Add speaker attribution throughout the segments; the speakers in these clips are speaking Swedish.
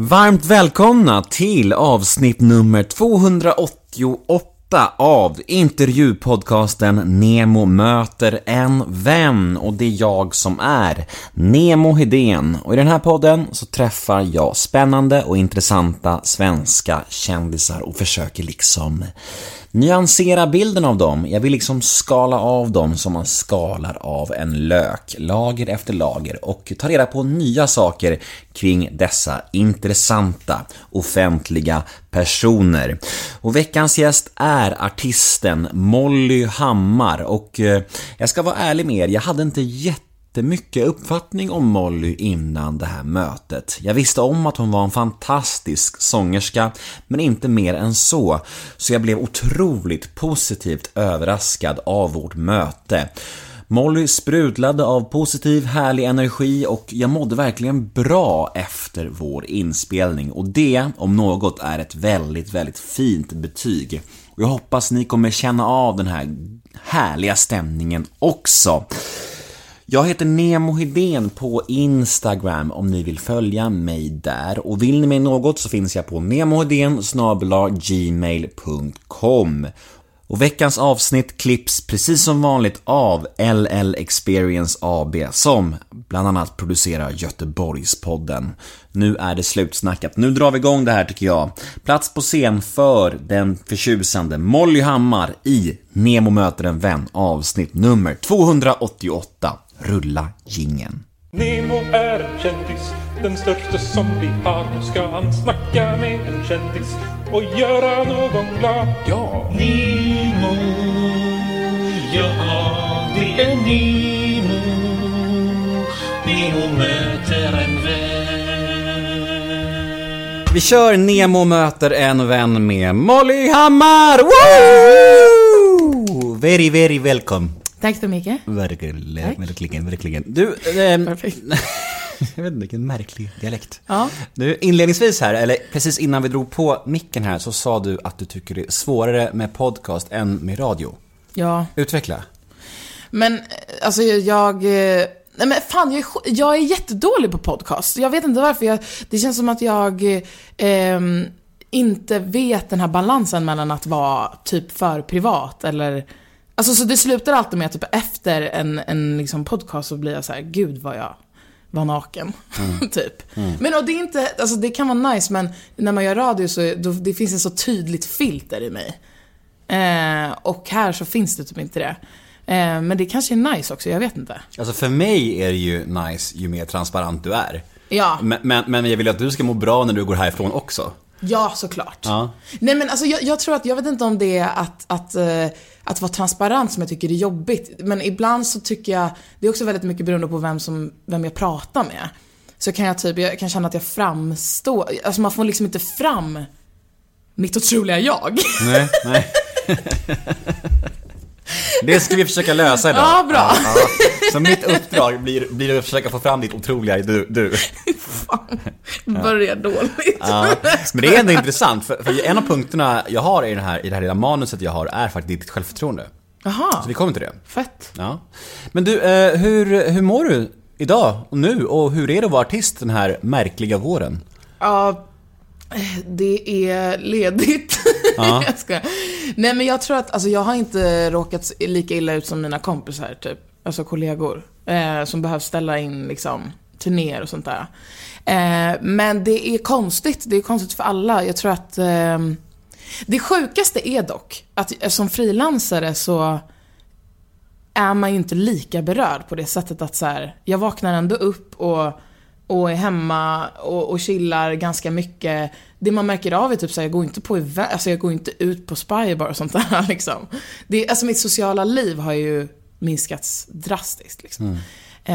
Speaker 1: Varmt välkomna till avsnitt nummer 288 av intervjupodcasten Nemo möter en vän. Och det är jag som är Nemo Hedén. Och i den här podden så träffar jag spännande och intressanta svenska kändisar och försöker liksom nyansera bilden av dem. Jag vill liksom skala av dem som man skalar av en lök, lager efter lager och ta reda på nya saker kring dessa intressanta offentliga personer. Och veckans gäst är artisten Molly Hammar och eh, jag ska vara ärlig med er, jag hade inte jätte jättemycket uppfattning om Molly innan det här mötet. Jag visste om att hon var en fantastisk sångerska, men inte mer än så. Så jag blev otroligt positivt överraskad av vårt möte. Molly sprudlade av positiv, härlig energi och jag mådde verkligen bra efter vår inspelning och det, om något, är ett väldigt, väldigt fint betyg. Och jag hoppas ni kommer känna av den här härliga stämningen också. Jag heter Nemo Hedén på Instagram om ni vill följa mig där och vill ni mig något så finns jag på nemohedén gmail.com och veckans avsnitt klipps precis som vanligt av LL Experience AB som bland annat producerar Göteborgspodden. Nu är det slutsnackat. Nu drar vi igång det här tycker jag. Plats på scen för den förtjusande Molly Hammar i Nemo möter en vän avsnitt nummer 288. Rulla gingen.
Speaker 2: Nemo är en kändis, den största som vi har. Nu ska han snacka med en kändis och göra någon glad. Ja!
Speaker 3: Nemo, ja det är Nemo. Nemo möter en vän.
Speaker 1: Vi kör Nemo möter en vän med Molly Hammar! Woo! Very, very welcome.
Speaker 4: Tack så mycket.
Speaker 1: Verkligen,
Speaker 4: Tack.
Speaker 1: verkligen, verkligen. Du, ehm,
Speaker 4: Perfekt.
Speaker 1: jag vet inte vilken märklig dialekt.
Speaker 4: Ja.
Speaker 1: Du, inledningsvis här, eller precis innan vi drog på micken här, så sa du att du tycker det är svårare med podcast än med radio.
Speaker 4: Ja.
Speaker 1: Utveckla.
Speaker 4: Men eh, alltså jag... eh, Nej men fan, jag är, jag är jättedålig på podcast. Jag vet inte varför. Jag, det känns som att jag eh, ehm, inte vet den här balansen mellan att vara typ för privat eller... Alltså så det slutar alltid med att typ efter en, en liksom podcast så blir jag så här: gud vad jag var naken. typ. Men och det är inte, alltså det kan vara nice men när man gör radio så då, det finns ett så tydligt filter i mig. Eh, och här så finns det typ inte det. Eh, men det kanske är nice också, jag vet inte.
Speaker 1: Alltså för mig är det ju nice ju mer transparent du är.
Speaker 4: Ja,
Speaker 1: Men, men, men jag vill att du ska må bra när du går härifrån också.
Speaker 4: ja såklart.
Speaker 1: Ja.
Speaker 4: Nej men alltså jag, jag tror att, jag vet inte om det är att, att, eh, att vara transparent som jag tycker är jobbigt. Men ibland så tycker jag, det är också väldigt mycket beroende på vem, som, vem jag pratar med. Så kan jag typ, jag kan känna att jag framstår, alltså man får liksom inte fram mitt otroliga jag.
Speaker 1: Nej, nej. Det ska vi försöka lösa idag.
Speaker 4: Ja, bra.
Speaker 1: Ja, ja. Så mitt uppdrag blir, blir att försöka få fram ditt otroliga du. du.
Speaker 4: Fan, börjar dåligt.
Speaker 1: Ja. Men det är ändå intressant, för, för en av punkterna jag har i, den här, i det här lilla manuset jag har är faktiskt ditt självförtroende.
Speaker 4: Jaha,
Speaker 1: Så vi kommer till det.
Speaker 4: fett.
Speaker 1: Ja. Men du, eh, hur, hur mår du idag och nu? Och hur är det att vara artist den här märkliga våren?
Speaker 4: Ja, det är ledigt.
Speaker 1: Ja.
Speaker 4: jag skojar. Nej men jag tror att, alltså jag har inte råkat lika illa ut som mina kompisar typ. Alltså kollegor. Eh, som behöver ställa in liksom turnéer och sånt där. Eh, men det är konstigt, det är konstigt för alla. Jag tror att eh, det sjukaste är dock att eh, som frilansare så är man ju inte lika berörd på det sättet att så här, jag vaknar ändå upp och, och är hemma och, och chillar ganska mycket. Det man märker av är typ så här, jag går inte på event, alltså jag går inte ut på Spybar och sånt där liksom. Det, alltså mitt sociala liv har ju minskats drastiskt liksom. Eh,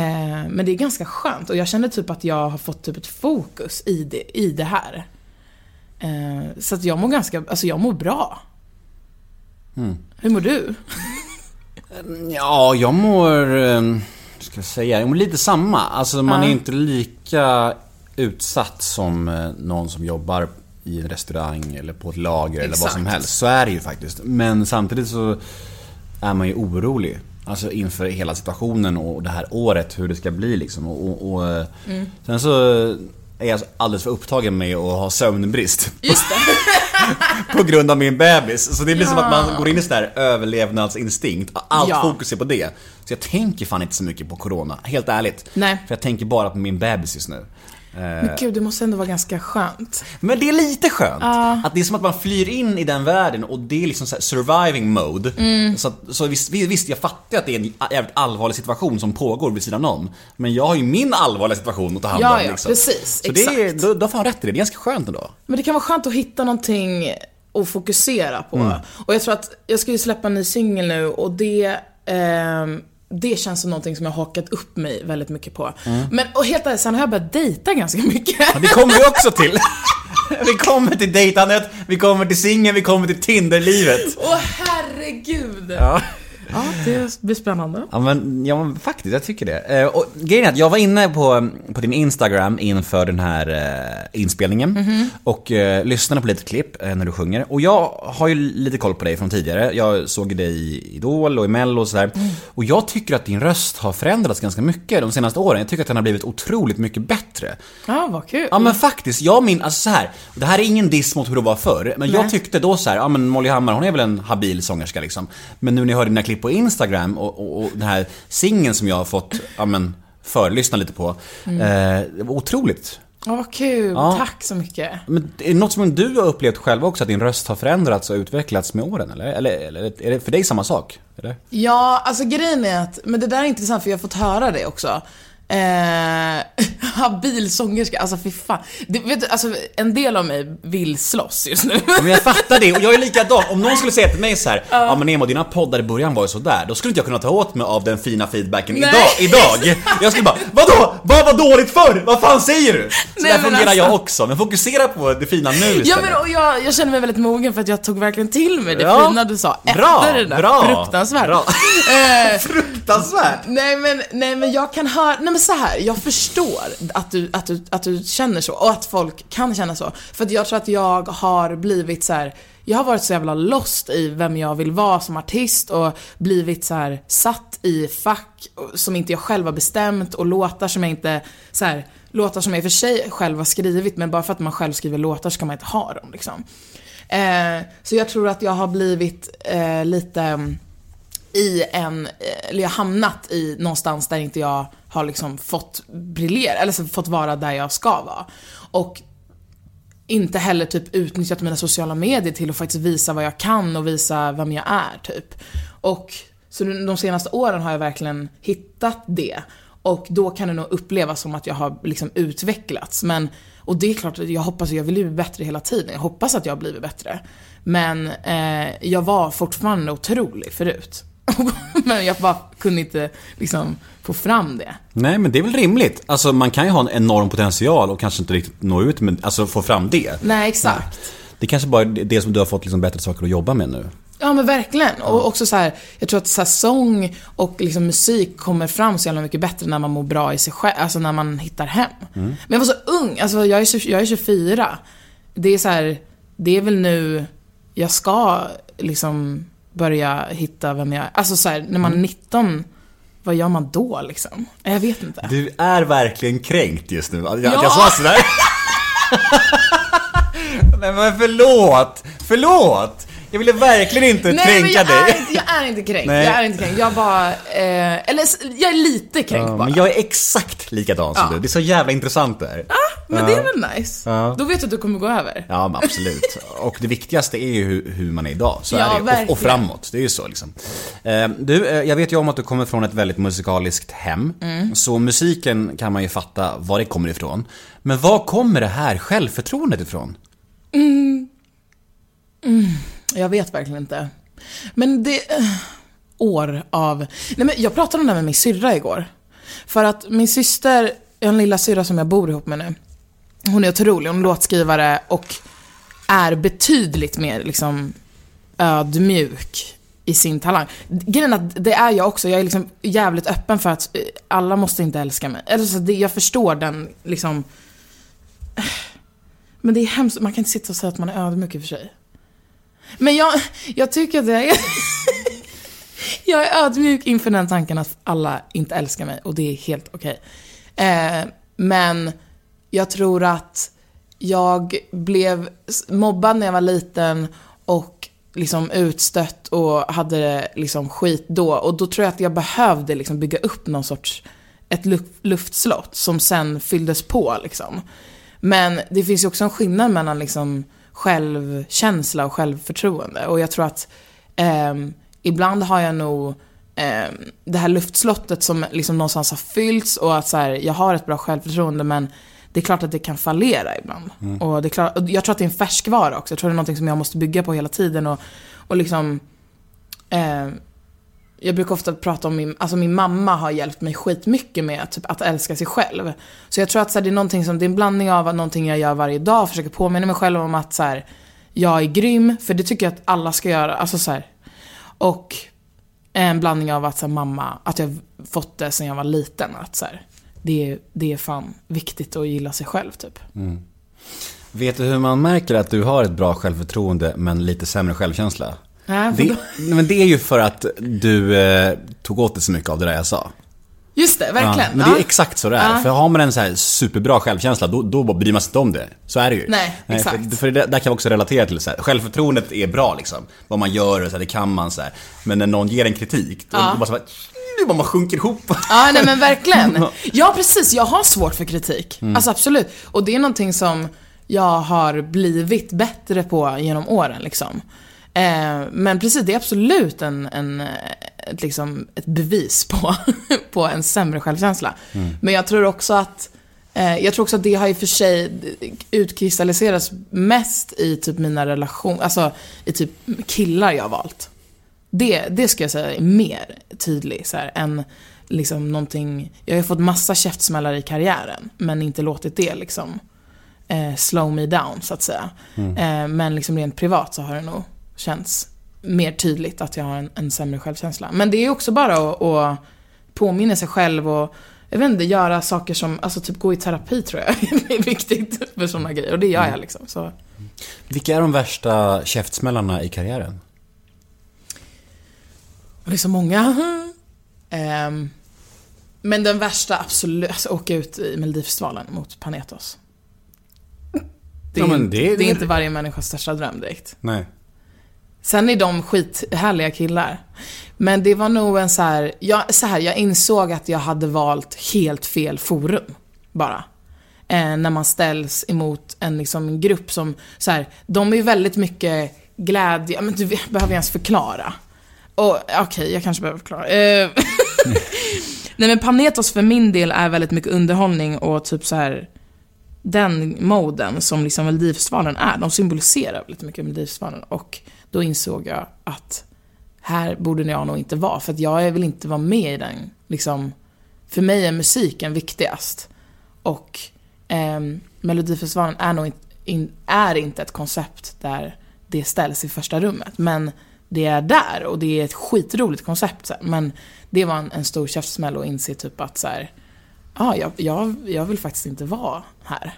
Speaker 4: men det är ganska skönt och jag känner typ att jag har fått typ ett fokus i det, i det här. Eh, så att jag mår ganska, alltså jag mår bra. Hur mår du?
Speaker 1: Ja, jag mår... eh, Ska jag säga? Jag mår lite samma. Alltså man
Speaker 4: Ja.
Speaker 1: är inte lika utsatt som eh, någon som jobbar i en restaurang eller på ett lager eller vad som
Speaker 4: Exakt.
Speaker 1: helst. Så är det ju faktiskt. Men samtidigt så är man ju orolig. Alltså inför hela situationen och det här året, hur det ska bli liksom. Och, och, och, eh, Sen så är jag alldeles för upptagen med att ha sömnbrist.
Speaker 4: Just det.
Speaker 1: på grund av min bebis. Så det blir som att man går in i sån överlevnadsinstinkt. Allt
Speaker 4: Ja.
Speaker 1: fokus är på det. Så jag tänker fan inte så mycket på corona, helt ärligt.
Speaker 4: Nej.
Speaker 1: För jag tänker bara på min bebis just nu. Eh,
Speaker 4: Men gud, det måste ändå vara ganska skönt.
Speaker 1: Men det är lite skönt. Att det är som att man flyr in i den världen och det är liksom så surviving mode.
Speaker 4: Mm.
Speaker 1: Så, så visst, visst, jag fattar att det är en jävligt allvarlig situation som pågår vid sidan om. Men jag har ju min allvarliga situation att ta hand
Speaker 4: Ja,
Speaker 1: om.
Speaker 4: ja,
Speaker 1: liksom.
Speaker 4: precis,
Speaker 1: Så det är,
Speaker 4: exakt.
Speaker 1: då, då får han rätt i det. Det är ganska skönt ändå.
Speaker 4: Men det kan vara skönt att hitta någonting att fokusera på.
Speaker 1: Mm.
Speaker 4: Och jag tror att jag ska ju släppa en ny singel nu och det, ehm, det känns som någonting som jag har hakat upp mig väldigt mycket på. Men och helt ärligt, sen har jag börjat dejta ganska mycket.
Speaker 1: Mm. Ja, Det kommer vi också till. Vi kommer till dejtandet, vi kommer till singeln, vi kommer till Tinderlivet.
Speaker 4: Åh herregud! Ja. Ja, det blir spännande.
Speaker 1: Ja men, ja men faktiskt, jag tycker det. Eh, och grejen är att jag var inne på, på din Instagram inför den här eh, inspelningen
Speaker 4: Mhm.
Speaker 1: och eh, lyssnade på lite klipp eh, när du sjunger. Och jag har ju lite koll på dig från tidigare. Jag såg dig i Idol och i Mello och sådär.
Speaker 4: Mm.
Speaker 1: Och jag tycker att din röst har förändrats ganska mycket de senaste åren. Jag tycker att den har blivit otroligt mycket bättre.
Speaker 4: Ja, vad kul.
Speaker 1: Ja men faktiskt, jag min, alltså så här. Det här är ingen diss mot hur det var förr, men jag
Speaker 4: Nej.
Speaker 1: tyckte då så här, ja men Molly Hammar hon är väl en habil sångerska liksom. Men nu när jag hör dina klipp på Instagram och, och, och den här singeln som jag har fått, ja men, förlyssna lite på.
Speaker 4: Mm.
Speaker 1: Eh, det var otroligt.
Speaker 4: Ja, vad kul.
Speaker 1: Ja.
Speaker 4: Tack så mycket.
Speaker 1: Men är det något som du har upplevt själv också, att din röst har förändrats och utvecklats med åren eller? Eller, eller är det för dig samma sak? Eller?
Speaker 4: Ja, alltså grejen är att, men det där är intressant för jag har fått höra det också. Eh, habil sångerska, alltså fy fan. Det, vet du, alltså en del av mig vill slåss just nu.
Speaker 1: Men jag fattar det, och jag är likadan. Om någon skulle säga till mig så här, ja men Nemo dina poddar i början var ju sådär. Då skulle inte jag kunna ta åt mig av den fina feedbacken
Speaker 4: Nej.
Speaker 1: idag, idag. Jag skulle bara, vadå? Vad var dåligt förr? Vad fan säger du? Så
Speaker 4: Nej,
Speaker 1: där fungerar
Speaker 4: alltså-
Speaker 1: jag också, men fokusera på det fina nu istället.
Speaker 4: Ja men och jag, jag känner mig väldigt mogen för att jag tog verkligen till mig det
Speaker 1: Ja.
Speaker 4: fina du sa efter
Speaker 1: Bra,
Speaker 4: det där.
Speaker 1: bra,
Speaker 4: Fruktansvärt.
Speaker 1: bra.
Speaker 4: Eh,
Speaker 1: Fruktansvärt!
Speaker 4: Nej men, nej men jag kan höra, nej men så här, jag förstår att du, att, du, att du känner så och att folk kan känna så. För att jag tror att jag har blivit så här. jag har varit så jävla lost i vem jag vill vara som artist och blivit så här satt i fack som inte jag själv har bestämt och låtar som jag inte, så här, låtar som jag i och för sig själv har skrivit men bara för att man själv skriver låtar så kan man inte ha dem liksom. Eh, så jag tror att jag har blivit eh, lite i en, eh, eller jag har hamnat i någonstans där inte jag har liksom fått briljera, eller fått vara där jag ska vara. Och inte heller typ utnyttjat mina sociala medier till att faktiskt visa vad jag kan och visa vem jag är typ. Och så de senaste åren har jag verkligen hittat det. Och då kan det nog upplevas som att jag har liksom utvecklats. Men, och det är klart, jag hoppas, jag vill ju bli bättre hela tiden. Jag hoppas att jag har blivit bättre. Men eh, jag var fortfarande otrolig förut. Men jag bara kunde inte liksom få fram det.
Speaker 1: Nej men det är väl rimligt. Alltså man kan ju ha en enorm potential och kanske inte riktigt nå ut med, alltså få fram det.
Speaker 4: Nej, exakt.
Speaker 1: Det är kanske bara är det som du har fått liksom bättre saker att jobba med nu.
Speaker 4: Ja men verkligen. Och också så här, jag tror att så här, sång och liksom musik kommer fram så jävla mycket bättre när man mår bra i sig själv, alltså när man hittar hem. Men jag var så ung, alltså jag är, 20, jag är 24. Det är så här, det är väl nu jag ska liksom börja hitta vem jag är. Alltså så här, när man är 19, vad gör man då liksom? Jag vet inte.
Speaker 1: Du är verkligen kränkt just nu. Jag,
Speaker 4: Ja.
Speaker 1: jag sa sådär. Nej men förlåt! Förlåt! Jag ville verkligen inte
Speaker 4: Nej men
Speaker 1: kränka
Speaker 4: jag
Speaker 1: dig.
Speaker 4: är, inte, jag är inte kränkt.
Speaker 1: Nej.
Speaker 4: Jag är inte kränkt. Jag bara, eh, eller jag är lite kränkt
Speaker 1: Ja,
Speaker 4: bara.
Speaker 1: men jag är exakt likadan som
Speaker 4: Ja.
Speaker 1: du. Det är så jävla intressant det här.
Speaker 4: Men det är väl nice?
Speaker 1: Ja.
Speaker 4: Då vet du att du kommer gå över.
Speaker 1: Ja, men absolut. Och det viktigaste är ju hur, hur man är idag. Så
Speaker 4: Ja,
Speaker 1: är det ju. och,
Speaker 4: verkligen.
Speaker 1: och framåt. Det är ju så liksom. Eh, Du, eh, jag vet ju om att du kommer från ett väldigt musikaliskt hem.
Speaker 4: Mm.
Speaker 1: Så musiken kan man ju fatta var det kommer ifrån. Men var kommer det här självförtroendet ifrån?
Speaker 4: Jag vet verkligen inte. Men det... Eh, år av... Nej men jag pratade om det här med min syrra igår. För att min syster, en lilla syrra som jag bor ihop med nu. Hon är otrolig, hon är låtskrivare och är betydligt mer liksom ödmjuk i sin talang. Grejen är att det är jag också, jag är liksom jävligt öppen för att eh, alla måste inte älska mig. Eller det, jag förstår den liksom... Men det är hemskt, man kan inte sitta och säga att man är ödmjuk i och för sig. Men jag, jag tycker att jag är... jag är ödmjuk inför den tanken att alla inte älskar mig och det är helt okej. Eh, men jag tror att jag blev mobbad när jag var liten och liksom utstött och hade liksom skit då. Och då tror jag att jag behövde liksom bygga upp någon sorts, ett luftslott som sen fylldes på liksom. Men det finns ju också en skillnad mellan liksom självkänsla och självförtroende. Och jag tror att ehm, ibland har jag nog ehm, det här luftslottet som liksom någonstans har fyllts och att så här, jag har ett bra självförtroende men det är klart att det kan fallera ibland. Och det är klart, och jag tror att det är en färskvara också. Jag tror det är någonting som jag måste bygga på hela tiden och, och liksom eh, jag brukar ofta prata om min, alltså min mamma har hjälpt mig skitmycket med typ, att älska sig själv. Så jag tror att så här, det är någonting som, det är en blandning av någonting jag gör varje dag, försöker påminna mig själv om att så här, jag är grym, för det tycker jag att alla ska göra. Alltså så här. Och en blandning av att så här, mamma, att jag fått det sen jag var liten. Att så här, det, är- det är fan viktigt att gilla sig själv typ. Mm.
Speaker 1: Vet du hur man märker att du har ett bra självförtroende men lite sämre självkänsla?
Speaker 4: Nej,
Speaker 1: Det, men det är ju för att du eh, tog åt dig så mycket av det där jag sa.
Speaker 4: Just det, verkligen.
Speaker 1: Ja, men det är exakt så det är.
Speaker 4: Ja.
Speaker 1: För har man en så här superbra självkänsla, då, då bryr man sig inte om det. Så är det ju.
Speaker 4: Nej, exakt.
Speaker 1: För, för det där kan man också relatera till. Så här. Självförtroendet är bra liksom. Vad man gör och så här, det kan man så här. Men när någon ger en kritik, då,
Speaker 4: Ja.
Speaker 1: då bara bara man sjunker ihop.
Speaker 4: Ja, nej men verkligen. Ja, precis. Jag har svårt för kritik. Alltså absolut. Och det är någonting som jag har blivit bättre på genom åren liksom. Eh, men precis, det är absolut en, en, ett, liksom, ett bevis på, på en sämre självkänsla. Men jag tror också att eh, jag tror också att det har i och för sig utkristalliserats mest i typ mina relationer, alltså i typ killar jag har valt. Det, det ska jag säga är mer tydlig så här, än liksom någonting, jag har fått massa käftsmällar i karriären, men inte låtit det liksom eh, slow me down så att säga. Eh, men liksom rent privat så har det nog känts mer tydligt att jag har en, en sämre självkänsla. Men det är också bara att, att påminna sig själv och jag vet inte, göra saker som, alltså typ gå i terapi tror jag är viktigt för sådana grejer. Och det gör jag liksom. Så.
Speaker 1: Vilka är de värsta käftsmällarna i karriären?
Speaker 4: Det är så många. Ehm, men den värsta, absolut, alltså åka ut i Melodifestivalen mot Panetos. Det är,
Speaker 1: Ja, det-
Speaker 4: det är inte varje människas största dröm direkt.
Speaker 1: Nej.
Speaker 4: Sen är de skithärliga killar. Men det var nog en så här, jag, så här, jag insåg att jag hade valt helt fel forum. Bara. Eh, när man ställs emot en, liksom, grupp som, så här, de är ju väldigt mycket glädje, men du behöver jag ens förklara. Och okej, jag kanske behöver förklara. Eh, Nej men Panetos för min del är väldigt mycket underhållning och typ så här den moden som liksom Melodifestivalen är. De symboliserar väldigt mycket Melodifestivalen och då insåg jag att här borde jag nog inte vara för att jag vill inte vara med i den liksom för mig är musiken viktigast och eh, Melodifestivalen är nog inte, in, är inte ett koncept där det ställs i första rummet men det är där och det är ett skitroligt koncept så här. men det var en, en stor käftsmäll att inse typ att så här, ja, jag, jag, jag vill faktiskt inte vara här.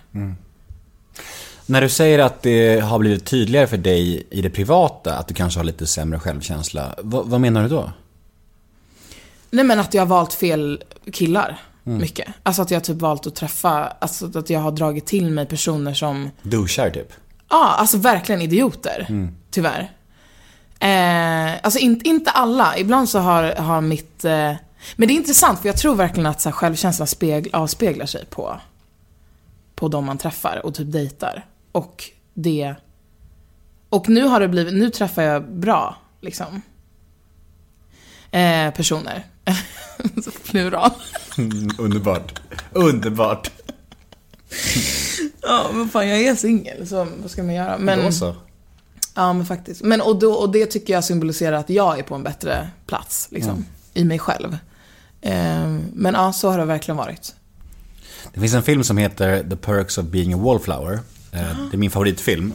Speaker 1: När du säger att det har blivit tydligare för dig i det privata, att du kanske har lite sämre självkänsla, vad, vad menar du då?
Speaker 4: Nej men att jag har valt fel killar. Mycket. Alltså att jag typ valt att träffa, alltså att jag har dragit till mig personer som,
Speaker 1: Douchar typ?
Speaker 4: ja alltså verkligen idioter. Tyvärr. Eh, alltså in, inte alla. Ibland så har, har mitt, eh, men det är intressant för jag tror verkligen att så här, självkänslan spegl, avspeglar sig på, på de man träffar och typ dejtar. Och det, och nu har det blivit, nu träffar jag bra liksom. Eh, personer. Plural.
Speaker 1: Underbart. Underbart.
Speaker 4: Ja, men fan jag är singel, så vad ska man göra? Men,
Speaker 1: Då så.
Speaker 4: Ja, men faktiskt. Men, och, då, och det tycker jag symboliserar att jag är på en bättre plats, liksom. I mig själv. Ehm, men ja, så har det verkligen varit.
Speaker 1: Det finns en film som heter The Perks of Being a Wallflower. Eh, Det är min favoritfilm.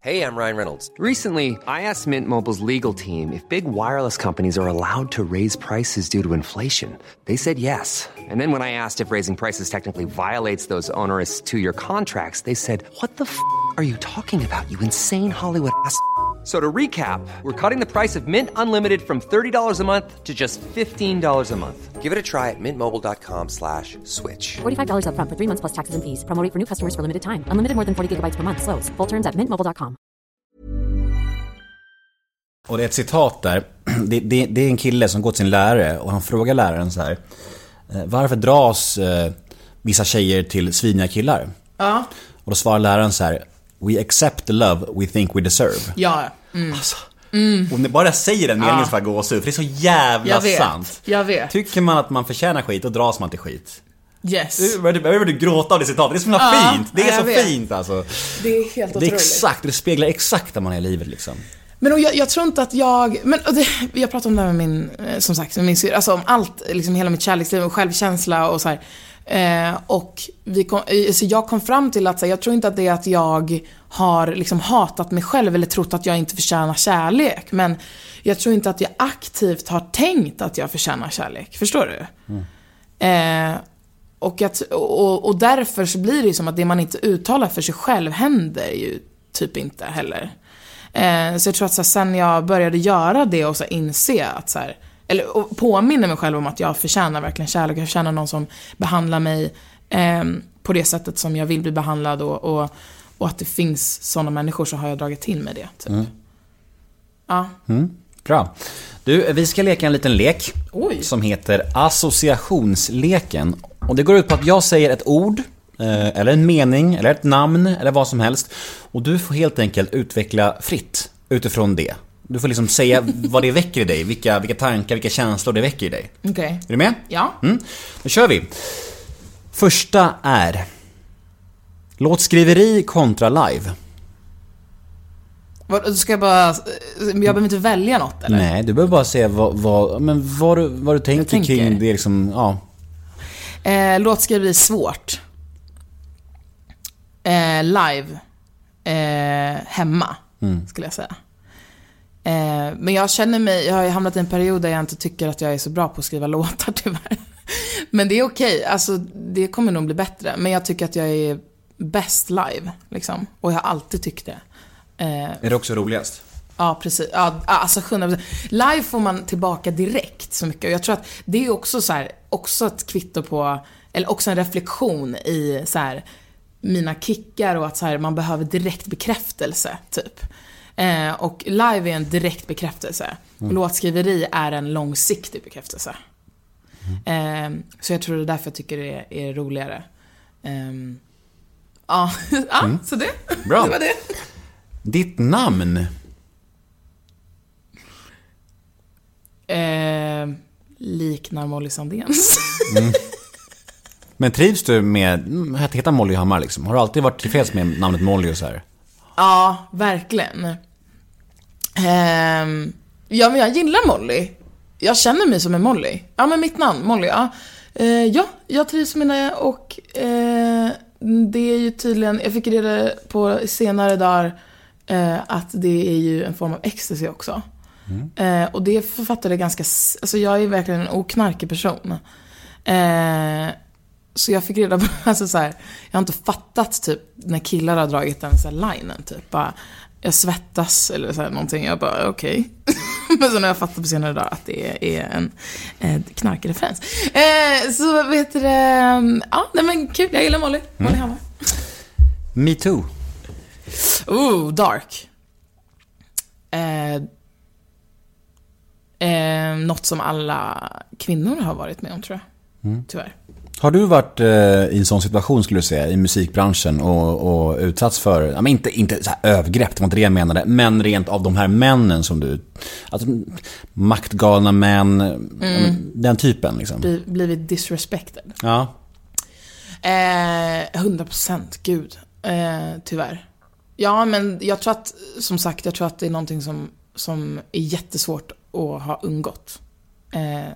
Speaker 5: Hey, I'm Ryan Reynolds.
Speaker 6: Recently, I asked Mint Mobile's legal team if big wireless companies are allowed to raise prices due to inflation. They said yes. And then when I asked if raising prices technically violates those onerous two year contracts, they said, What the f are you talking about, you insane Hollywood ass? F- So to recap, we're cutting the price of Mint Unlimited from $30 a month to just $15 a month. Give it a try at mintmobile.com slash switch.
Speaker 5: $45 upfront for three months plus taxes and fees. Promo for new customers for limited time. Unlimited more than 40 gigabytes per month. Slows. Full terms at mintmobile.com.
Speaker 1: Och det är ett citat där. Det, det, det är en kille som går till sin lärare och han frågar läraren så här. eh, Varför dras eh, vissa tjejer till sviniga killar?
Speaker 4: Ja.
Speaker 1: Och då svarar läraren så här. We accept the love we think we deserve.
Speaker 4: Ja.
Speaker 1: Alltså, Om ni bara säger den meningen så får jag gåshud, för det är så jävla
Speaker 4: Jag vet.
Speaker 1: sant.
Speaker 4: Jag vet.
Speaker 1: Tycker man att man förtjänar skit, då dras man till skit.
Speaker 4: Yes.
Speaker 1: Jag började började gråta av det citatet, det är så himla
Speaker 4: Ja,
Speaker 1: fint. Det är
Speaker 4: jag
Speaker 1: så
Speaker 4: vet.
Speaker 1: fint alltså.
Speaker 4: Det är helt
Speaker 1: Det är
Speaker 4: otroligt.
Speaker 1: exakt, det speglar exakt där man är i livet liksom.
Speaker 4: Men och jag, jag tror inte att jag, men och det, jag pratade om det här med min, eh, som sagt, med min syrra, alltså om allt, liksom hela mitt kärleksliv och självkänsla och så här. Eh, och vi kom, eh, så jag kom fram till att så här, jag tror inte att det är att jag har liksom hatat mig själv eller trott att jag inte förtjänar kärlek. Men jag tror inte att jag aktivt har tänkt att jag förtjänar kärlek. Förstår du? Eh, och, att, och, och därför så blir det ju som att det man inte uttalar för sig själv händer ju typ inte heller. Eh, så jag tror att så här, sen jag började göra det och så här, inse att så här, eller och påminna mig själv om att jag förtjänar verkligen kärlek, jag förtjänar någon som behandlar mig eh, på det sättet som jag vill bli behandlad och, och, och att det finns sådana människor så har jag dragit till med det. Typ. Ja.
Speaker 1: Bra. Du, vi ska leka en liten lek.
Speaker 4: Oj.
Speaker 1: Som heter associationsleken. Och det går ut på att jag säger ett ord, eh, eller en mening, eller ett namn, eller vad som helst. Och du får helt enkelt utveckla fritt utifrån det. Du får liksom säga vad det väcker i dig, vilka, vilka tankar, vilka känslor det väcker i dig.
Speaker 4: Okej.
Speaker 1: Är du med?
Speaker 4: Ja.
Speaker 1: Mm. Då kör vi. Första är Låtskriveri kontra live.
Speaker 4: Vad, ska jag bara, jag behöver inte välja något eller?
Speaker 1: Nej, du behöver bara säga vad, vad, men vad, du, vad du tänker,
Speaker 4: tänker.
Speaker 1: kring det liksom, ja.
Speaker 4: Eh, låtskriveri svårt. Eh, live. Eh, hemma, skulle jag säga. Eh, men jag känner mig, jag har ju hamnat i en period där jag inte tycker att jag är så bra på att skriva låtar tyvärr. Men det är okej, alltså det kommer nog bli bättre. Men jag tycker att jag är bäst live, liksom. Och jag har alltid tyckt det. Eh,
Speaker 1: Är det också roligast?
Speaker 4: Ja, precis. Ja, alltså 100%. Live får man tillbaka direkt så mycket. Och jag tror att det är också så här, också ett kvitto på, eller också en reflektion i så här, mina kickar och att så här, man behöver direkt bekräftelse, typ. Eh, och live är en direkt bekräftelse. Låtskriveri är en långsiktig bekräftelse. Eh, så jag tror det är därför jag tycker det är, är roligare. Ehm, ja, ja så det,
Speaker 1: Bra.
Speaker 4: det var det.
Speaker 1: Ditt namn?
Speaker 4: Eh, liknar Molly Sandéns.
Speaker 1: Men trivs du med mm, att heta Molly Hammar liksom? Har du alltid varit tillfreds med namnet Molly och så här?
Speaker 4: ja, verkligen. Ehm, ja, men jag gillar Molly. Jag känner mig som en Molly. Ja, men mitt namn, Molly, ja. Eh, ja, jag trivs med det och eh, det är ju tydligen, jag fick reda på senare dagar eh, att det är ju en form av ecstasy också. Eh, och det författade ganska, alltså jag är verkligen en oknarkig person. Eh, så jag fick reda på, alltså så här, jag har inte fattat typ när killar har dragit den så här linen typ. Bara, jag svettas eller så här någonting. Jag bara okej. Men så när jag fattat på senare dag att det är en eh, knarkreferens. Eh, så vet du det, ja nej men kul, jag gillar Molly. Molly Hammar.
Speaker 1: Me too.
Speaker 4: Ooh, dark. Eh, eh, något som alla kvinnor har varit med om tror jag. Tyvärr.
Speaker 1: Har du varit eh, i en sån situation skulle du säga, i musikbranschen och, och utsatts för, ja, men inte, inte så här övergrepp, det var inte det jag menade, men rent av de här männen som du, alltså maktgalna män, ja, men den typen liksom.
Speaker 4: Bli, blivit disrespected.
Speaker 1: Ja.
Speaker 4: Eh, 100% gud. Eh, tyvärr. Ja, men jag tror att, som sagt, jag tror att det är någonting som, som är jättesvårt att ha undgått. Eh,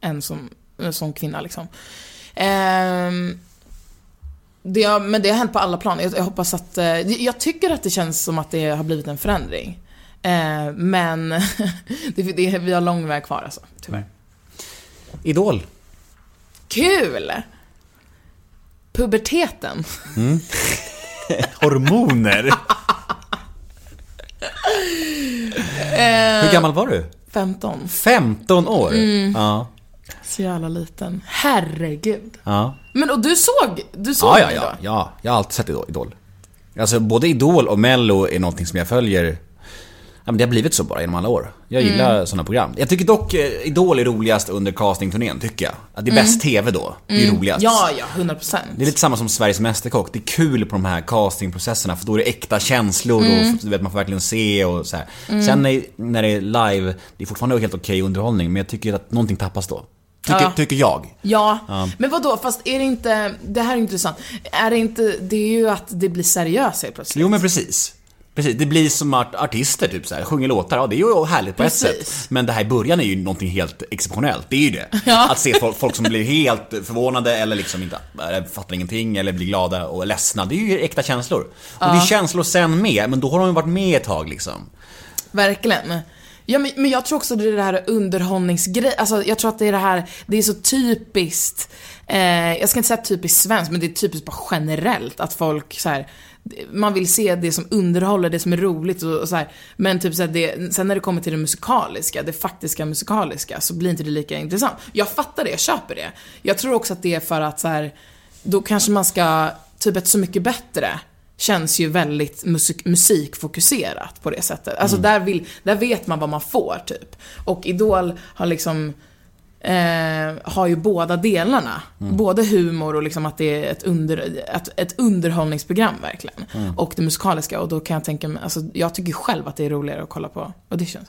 Speaker 4: en som, som kvinna liksom. Ehm, det men det har hänt på alla plan. Jag, jag hoppas att... Eh, jag tycker att det känns som att det har blivit en förändring. Eh, men det, det, vi har lång väg kvar alltså, tyvärr.
Speaker 1: Idol.
Speaker 4: Kul! Puberteten.
Speaker 1: Hormoner. Hur gammal var du?
Speaker 4: 15.
Speaker 1: 15 år?
Speaker 4: Mm.
Speaker 1: Ja.
Speaker 4: Så jävla liten. Herregud.
Speaker 1: Ja.
Speaker 4: Men och du såg, du såg
Speaker 1: Ja, ja, ja, ja. Jag har alltid sett Idol-. Alltså både Idol och Mello är någonting som jag följer men det har blivit så bara genom alla år. Jag gillar
Speaker 4: Mm.
Speaker 1: sådana program. Jag tycker dock eh, Idol är roligast under castingturnén, tycker jag. Att det är bäst TV då. Det är roligast.
Speaker 4: Mm. Ja, ja, 100 procent.
Speaker 1: Det är lite samma som Sveriges Mästerkock. Det är kul på de här castingprocesserna för då är det äkta känslor
Speaker 4: Mm.
Speaker 1: och du vet, man får verkligen se och så här. Sen när, det är live, det är fortfarande helt okej underhållning men jag tycker att någonting tappas då. Tycker,
Speaker 4: Ja.
Speaker 1: tycker jag.
Speaker 4: Ja, men vad då? Fast är det inte, det här är intressant. Är det inte, det är ju att det blir seriöst helt plötsligt.
Speaker 1: Jo men precis. Precis, det blir som art artister typ så här, sjunger låtar, ja det är ju härligt på ett sätt. Men det här i början är ju någonting helt exceptionellt, det är ju det.
Speaker 4: Ja.
Speaker 1: Att se folk, folk som blir helt förvånade eller liksom inte, fattar ingenting eller blir glada och ledsna, det är ju äkta känslor. Och det är känslor sen med, men då har de ju varit med ett tag liksom.
Speaker 4: Verkligen. Ja, men, men jag tror också det är det här underhållningsgrej, alltså jag tror att det är det här, det är så typiskt, eh, jag ska inte säga typiskt svenskt, men det är typiskt bara generellt att folk så här, man vill se det som underhåller, det som är roligt och, och så här, men typ så här, det, sen när det kommer till det musikaliska, det faktiska musikaliska, så blir inte det lika intressant. Jag fattar det, jag köper det. Jag tror också att det är för att så här, då kanske man ska, typ ett Så Mycket Bättre, känns ju väldigt musik, musikfokuserat på det sättet. Alltså där, vill, där vet man vad man får typ. Och Idol har liksom eh, har ju båda delarna. Både humor och liksom att det är ett, under, ett, ett underhållningsprogram verkligen. Och det musikaliska och då kan jag tänka mig, alltså jag tycker själv att det är roligare att kolla på auditions.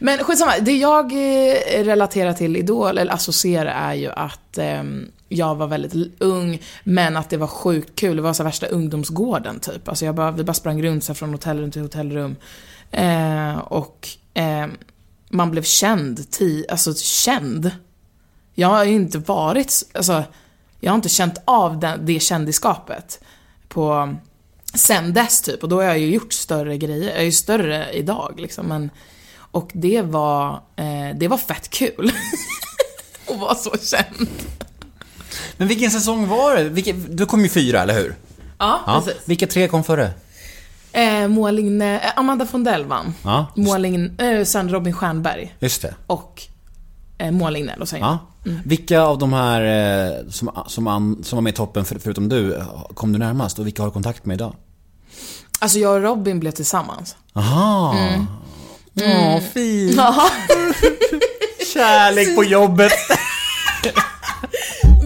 Speaker 4: Men skitsamma, det jag eh, relaterar till Idol, eller associerar är ju att ehm, jag var väldigt ung, men att det var sjukt kul. Det var så värsta ungdomsgården typ. Alltså jag bara, vi bara sprang runt så från hotellrum till hotellrum. Eh, och eh, man blev känd, ti- alltså känd. Jag har ju inte varit, alltså, jag har inte känt av den, det kändisskapet på, sen dess typ. Och då har jag ju gjort större grejer, jag är ju större idag liksom. Men, och det var, eh, det var fett kul. att vara så känd.
Speaker 1: Men vilken säsong var det? Vilken, du kom ju fyra, eller hur?
Speaker 4: Ja,
Speaker 1: Ja.
Speaker 4: precis.
Speaker 1: Vilka tre kom före?
Speaker 4: Eh, Moa Ligne, eh, Amanda Fondell vann.
Speaker 1: Ja,
Speaker 4: Ligne, eh, sen Robin Stjernberg
Speaker 1: Just det.
Speaker 4: och eh, Lignell, och säger jag.
Speaker 1: Ja. Vilka av de här eh, som, som, an, som var med i toppen för, förutom du, kom du närmast och vilka har du kontakt med idag?
Speaker 4: Alltså jag och Robin blev tillsammans.
Speaker 1: Aha.
Speaker 4: Mm.
Speaker 1: Åh, fint. Kärlek på jobbet.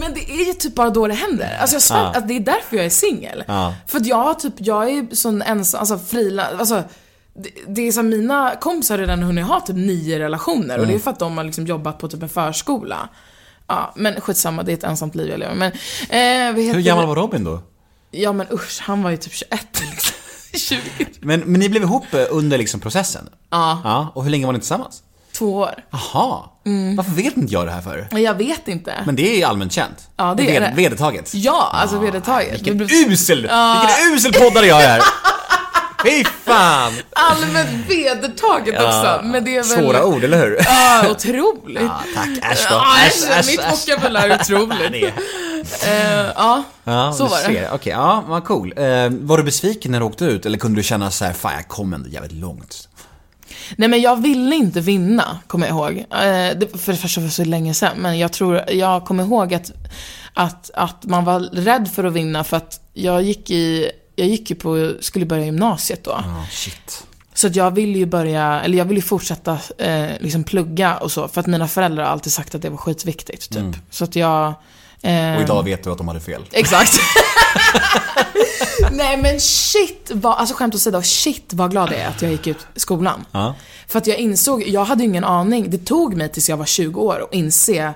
Speaker 4: Men det är ju typ bara då det händer. Alltså jag svär,
Speaker 1: Ja.
Speaker 4: att det är därför jag är singel.
Speaker 1: Ja.
Speaker 4: För att jag typ, jag är sån ensam, alltså frila, alltså det, det är som mina kompisar har redan hunnit ha typ nio relationer och det är för att de har liksom jobbat på typ en förskola. Ja, men skitsamma, det är ett ensamt liv jag lever. Men, eh,
Speaker 1: Hur gammal var Robin då?
Speaker 4: Ja men usch, han var ju typ 21 liksom. 20.
Speaker 1: Men, men ni blev ihop eh, under liksom processen?
Speaker 4: Ja,
Speaker 1: Ja, och hur länge var ni tillsammans?
Speaker 4: två år.
Speaker 1: Aha.
Speaker 4: Mm.
Speaker 1: Varför vet inte jag det här för?
Speaker 4: Jag vet inte.
Speaker 1: Men det är allmänt känt.
Speaker 4: Ja, det är det.
Speaker 1: Vedertaget.
Speaker 4: Ja, alltså vedertaget.
Speaker 1: Vilken
Speaker 4: Det blev-
Speaker 1: usel, vilken usel poddare jag är! Fy fan!
Speaker 4: Allmänt vedertaget också. Men det är väl...
Speaker 1: Svåra ord, eller hur?
Speaker 4: Ja, otroligt.
Speaker 1: Ja, tack. Äsch då.
Speaker 4: Ja,
Speaker 1: Äsch,
Speaker 4: äsch, mitt vokabulär är otroligt.
Speaker 1: Det
Speaker 4: Eh, ja,
Speaker 1: Ja,
Speaker 4: så var det.
Speaker 1: ser. Okej, ja, vad cool. Eh, var du besviken när du åkte ut? Eller kunde du känna så här, fan jag kom ändå jävligt långt?
Speaker 4: Nej men jag ville inte vinna, kommer jag ihåg. Eh, det, för det första var så länge sedan, men jag tror, jag kommer ihåg att, att, att man var rädd för att vinna för att jag gick i, jag gick ju på, skulle börja gymnasiet då.
Speaker 1: Ja, shit.
Speaker 4: Så att jag ville ju börja, eller jag ville ju fortsätta eh, liksom plugga och så, för att mina föräldrar har alltid sagt att det var skitviktigt, typ. Så att jag... eh,
Speaker 1: Och idag vet du att de hade fel.
Speaker 4: Exakt. Nej men shit vad, alltså skämt åsido, shit vad glad jag är att jag gick ut skolan.
Speaker 1: Ja.
Speaker 4: För att jag insåg, jag hade ju ingen aning, det tog mig tills jag var 20 år att inse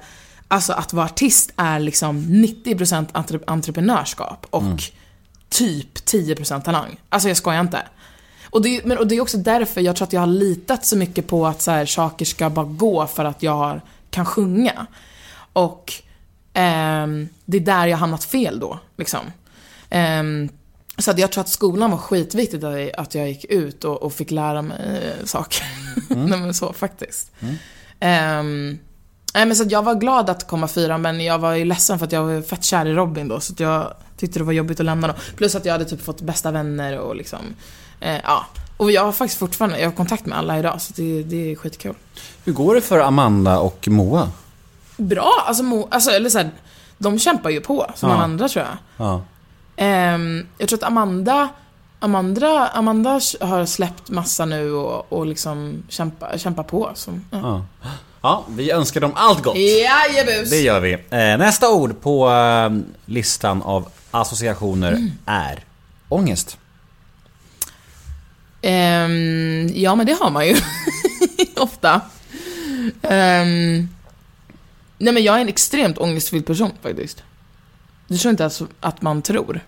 Speaker 4: Alltså att vara artist är liksom 90% entre- entreprenörskap och typ 10% talang. Alltså jag skojar inte. Och det, är- men, och det är också därför jag tror att jag har litat så mycket på att så här, saker ska bara gå för att jag har, kan sjunga. Och ehm, det är där jag har hamnat fel då, liksom. Ehm, så jag tror att skolan var skitviktigt att jag, gick ut och, och fick lära mig eh, saker. Nej men så faktiskt. Ehm, nej men så att jag var glad att komma fyra men jag var ju ledsen för att jag var fett kär i Robin då så att jag tyckte det var jobbigt att lämna då. Plus att jag hade typ fått bästa vänner och liksom, eh, ja. Och jag har faktiskt fortfarande, jag har kontakt med alla idag, så det, det är skitkul.
Speaker 1: Hur går det för Amanda och Moa?
Speaker 4: Bra, alltså, Mo, alltså eller så här, de kämpar ju på som
Speaker 1: Ja.
Speaker 4: alla andra tror jag.
Speaker 1: Ja.
Speaker 4: Ehm, jag tror att Amanda, Amanda, Amanda har släppt massa nu och, och liksom kämpar kämpa på. Så, ja.
Speaker 1: Ja. Ja, vi önskar dem allt gott.
Speaker 4: Jajebus!
Speaker 1: Det gör vi. Eh, nästa ord på eh, listan av associationer
Speaker 4: Mm.
Speaker 1: är ångest.
Speaker 4: Ehm, ja, men det har man ju. Ofta. Ehm, nej, men jag är en extremt ångestfylld person faktiskt. Det tror inte alltså att man tror.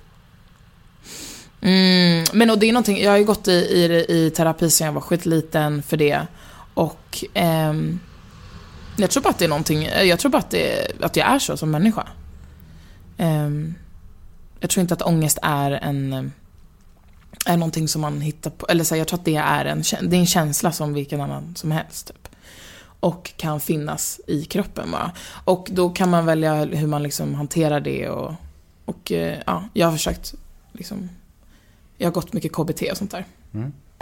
Speaker 4: Mm, men och det är någonting, jag har ju gått i, i, i terapi sedan jag var skitliten för det. Och ehm, jag tror bara att det är någonting, jag tror bara att, det, att jag är så som människa. Ehm, jag tror inte att ångest är en är någonting som man hittar på, eller så här, jag tror att det är en, det är en känsla som vilken annan som helst. Typ. Och kan finnas i kroppen bara. Och då kan man välja hur man liksom hanterar det och, och eh, ja, jag har försökt liksom, jag har gått mycket KBT och sånt där.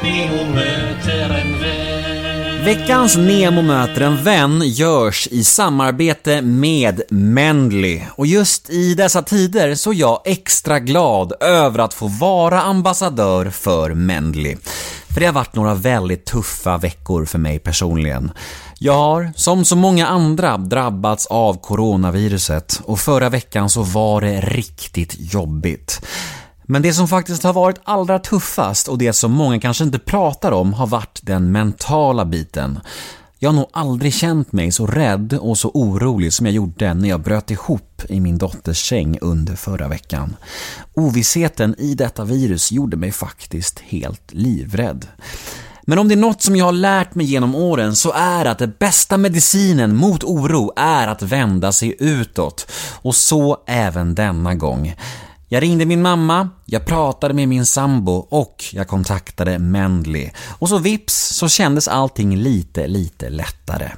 Speaker 3: Nemo möter en vän.
Speaker 1: Veckans Nemo möter en vän görs i samarbete med Mendley. Och just i dessa tider så är jag extra glad över att få vara ambassadör för Mendley. För det har varit några väldigt tuffa veckor för mig personligen. Jag har, som så många andra, drabbats av coronaviruset och förra veckan så var det riktigt jobbigt. Men det som faktiskt har varit allra tuffast och det som många kanske inte pratar om har varit den mentala biten. Jag har nog aldrig känt mig så rädd och så orolig som jag gjorde när jag bröt ihop i min dotters säng under förra veckan. Ovissheten i detta virus gjorde mig faktiskt helt livrädd. Men om det är något som jag har lärt mig genom åren så är att det bästa medicinen mot oro är att vända sig utåt. Och så även denna gång. Jag ringde min mamma, jag pratade med min sambo och jag kontaktade Mendley. Och så vips så kändes allting lite, lite lättare.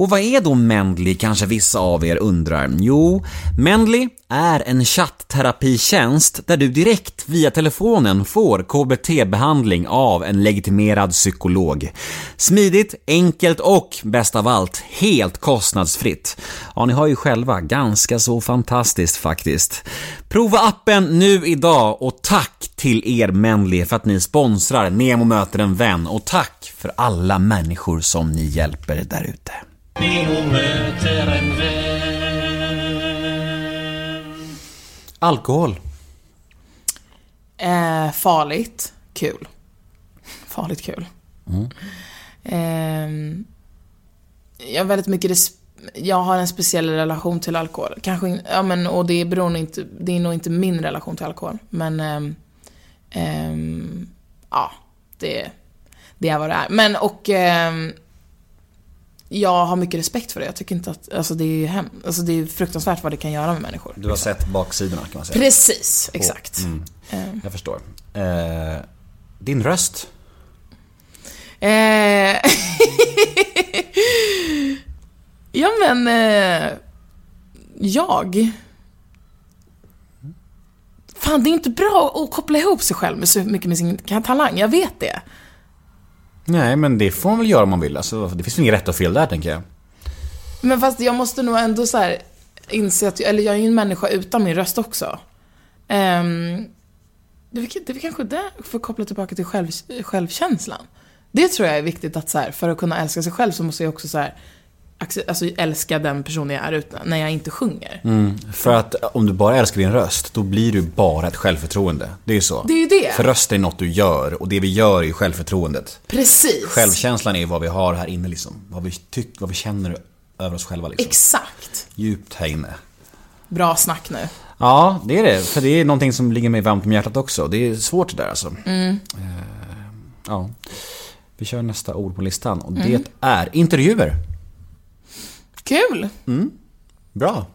Speaker 1: Och vad är då Mendly kanske vissa av er undrar? Jo, Mendly är en chattterapitjänst där du direkt via telefonen får KBT-behandling av en legitimerad psykolog. Smidigt, enkelt och bäst av allt, helt kostnadsfritt. Ja, ni har ju själva ganska så fantastiskt faktiskt. Prova appen nu idag och tack till er Mendly för att ni sponsrar Nemo möter en vän och tack för alla människor som ni hjälper där ute.
Speaker 3: Nemo möter en vän.
Speaker 1: Alkohol.
Speaker 4: Eh, farligt, kul. Farligt kul. Ehm, jag har väldigt mycket res- jag har en speciell relation till alkohol. Kanske, ja men och det beror nog inte, det är nog inte min relation till alkohol. Men, ehm, ehm, ja, det, det är vad det är. Men och, ehm, jag har mycket respekt för det. Jag tycker inte att, alltså det är hem, alltså det är fruktansvärt vad det kan göra med människor.
Speaker 1: Du har sett baksidorna kan man säga.
Speaker 4: Precis, exakt.
Speaker 1: Mm.
Speaker 4: Ehm.
Speaker 1: Jag förstår. Eh, din röst?
Speaker 4: Eh, ja men, eh, jag. Fan, det är inte bra att koppla ihop sig själv med så mycket med sin talang, jag vet det.
Speaker 1: Nej, men det får man väl göra om man vill. Alltså, det finns väl inget rätt och fel där, tänker jag.
Speaker 4: Men fast jag måste nog ändå så här inse att, eller jag är ju en människa utan min röst också. Um, det, det är kanske det, för att koppla tillbaka till själv, självkänslan. Det tror jag är viktigt att så här, för att kunna älska sig själv så måste jag också så här, alltså älska den personen jag är utan, när jag inte sjunger.
Speaker 1: För att om du bara älskar din röst, då blir du bara ett självförtroende. Det är ju så.
Speaker 4: Det är ju det.
Speaker 1: För röst är något du gör och det vi gör är ju självförtroendet.
Speaker 4: Precis.
Speaker 1: Självkänslan är ju vad vi har här inne liksom. Vad vi tycker, vad vi känner över oss själva liksom.
Speaker 4: Exakt.
Speaker 1: Djupt här inne.
Speaker 4: Bra snack nu.
Speaker 1: Ja, det är det. För det är någonting som ligger mig varmt om hjärtat också. Det är svårt det där alltså. Eh, ja. Vi kör nästa ord på listan och det är intervjuer.
Speaker 4: Kul.
Speaker 1: Bra.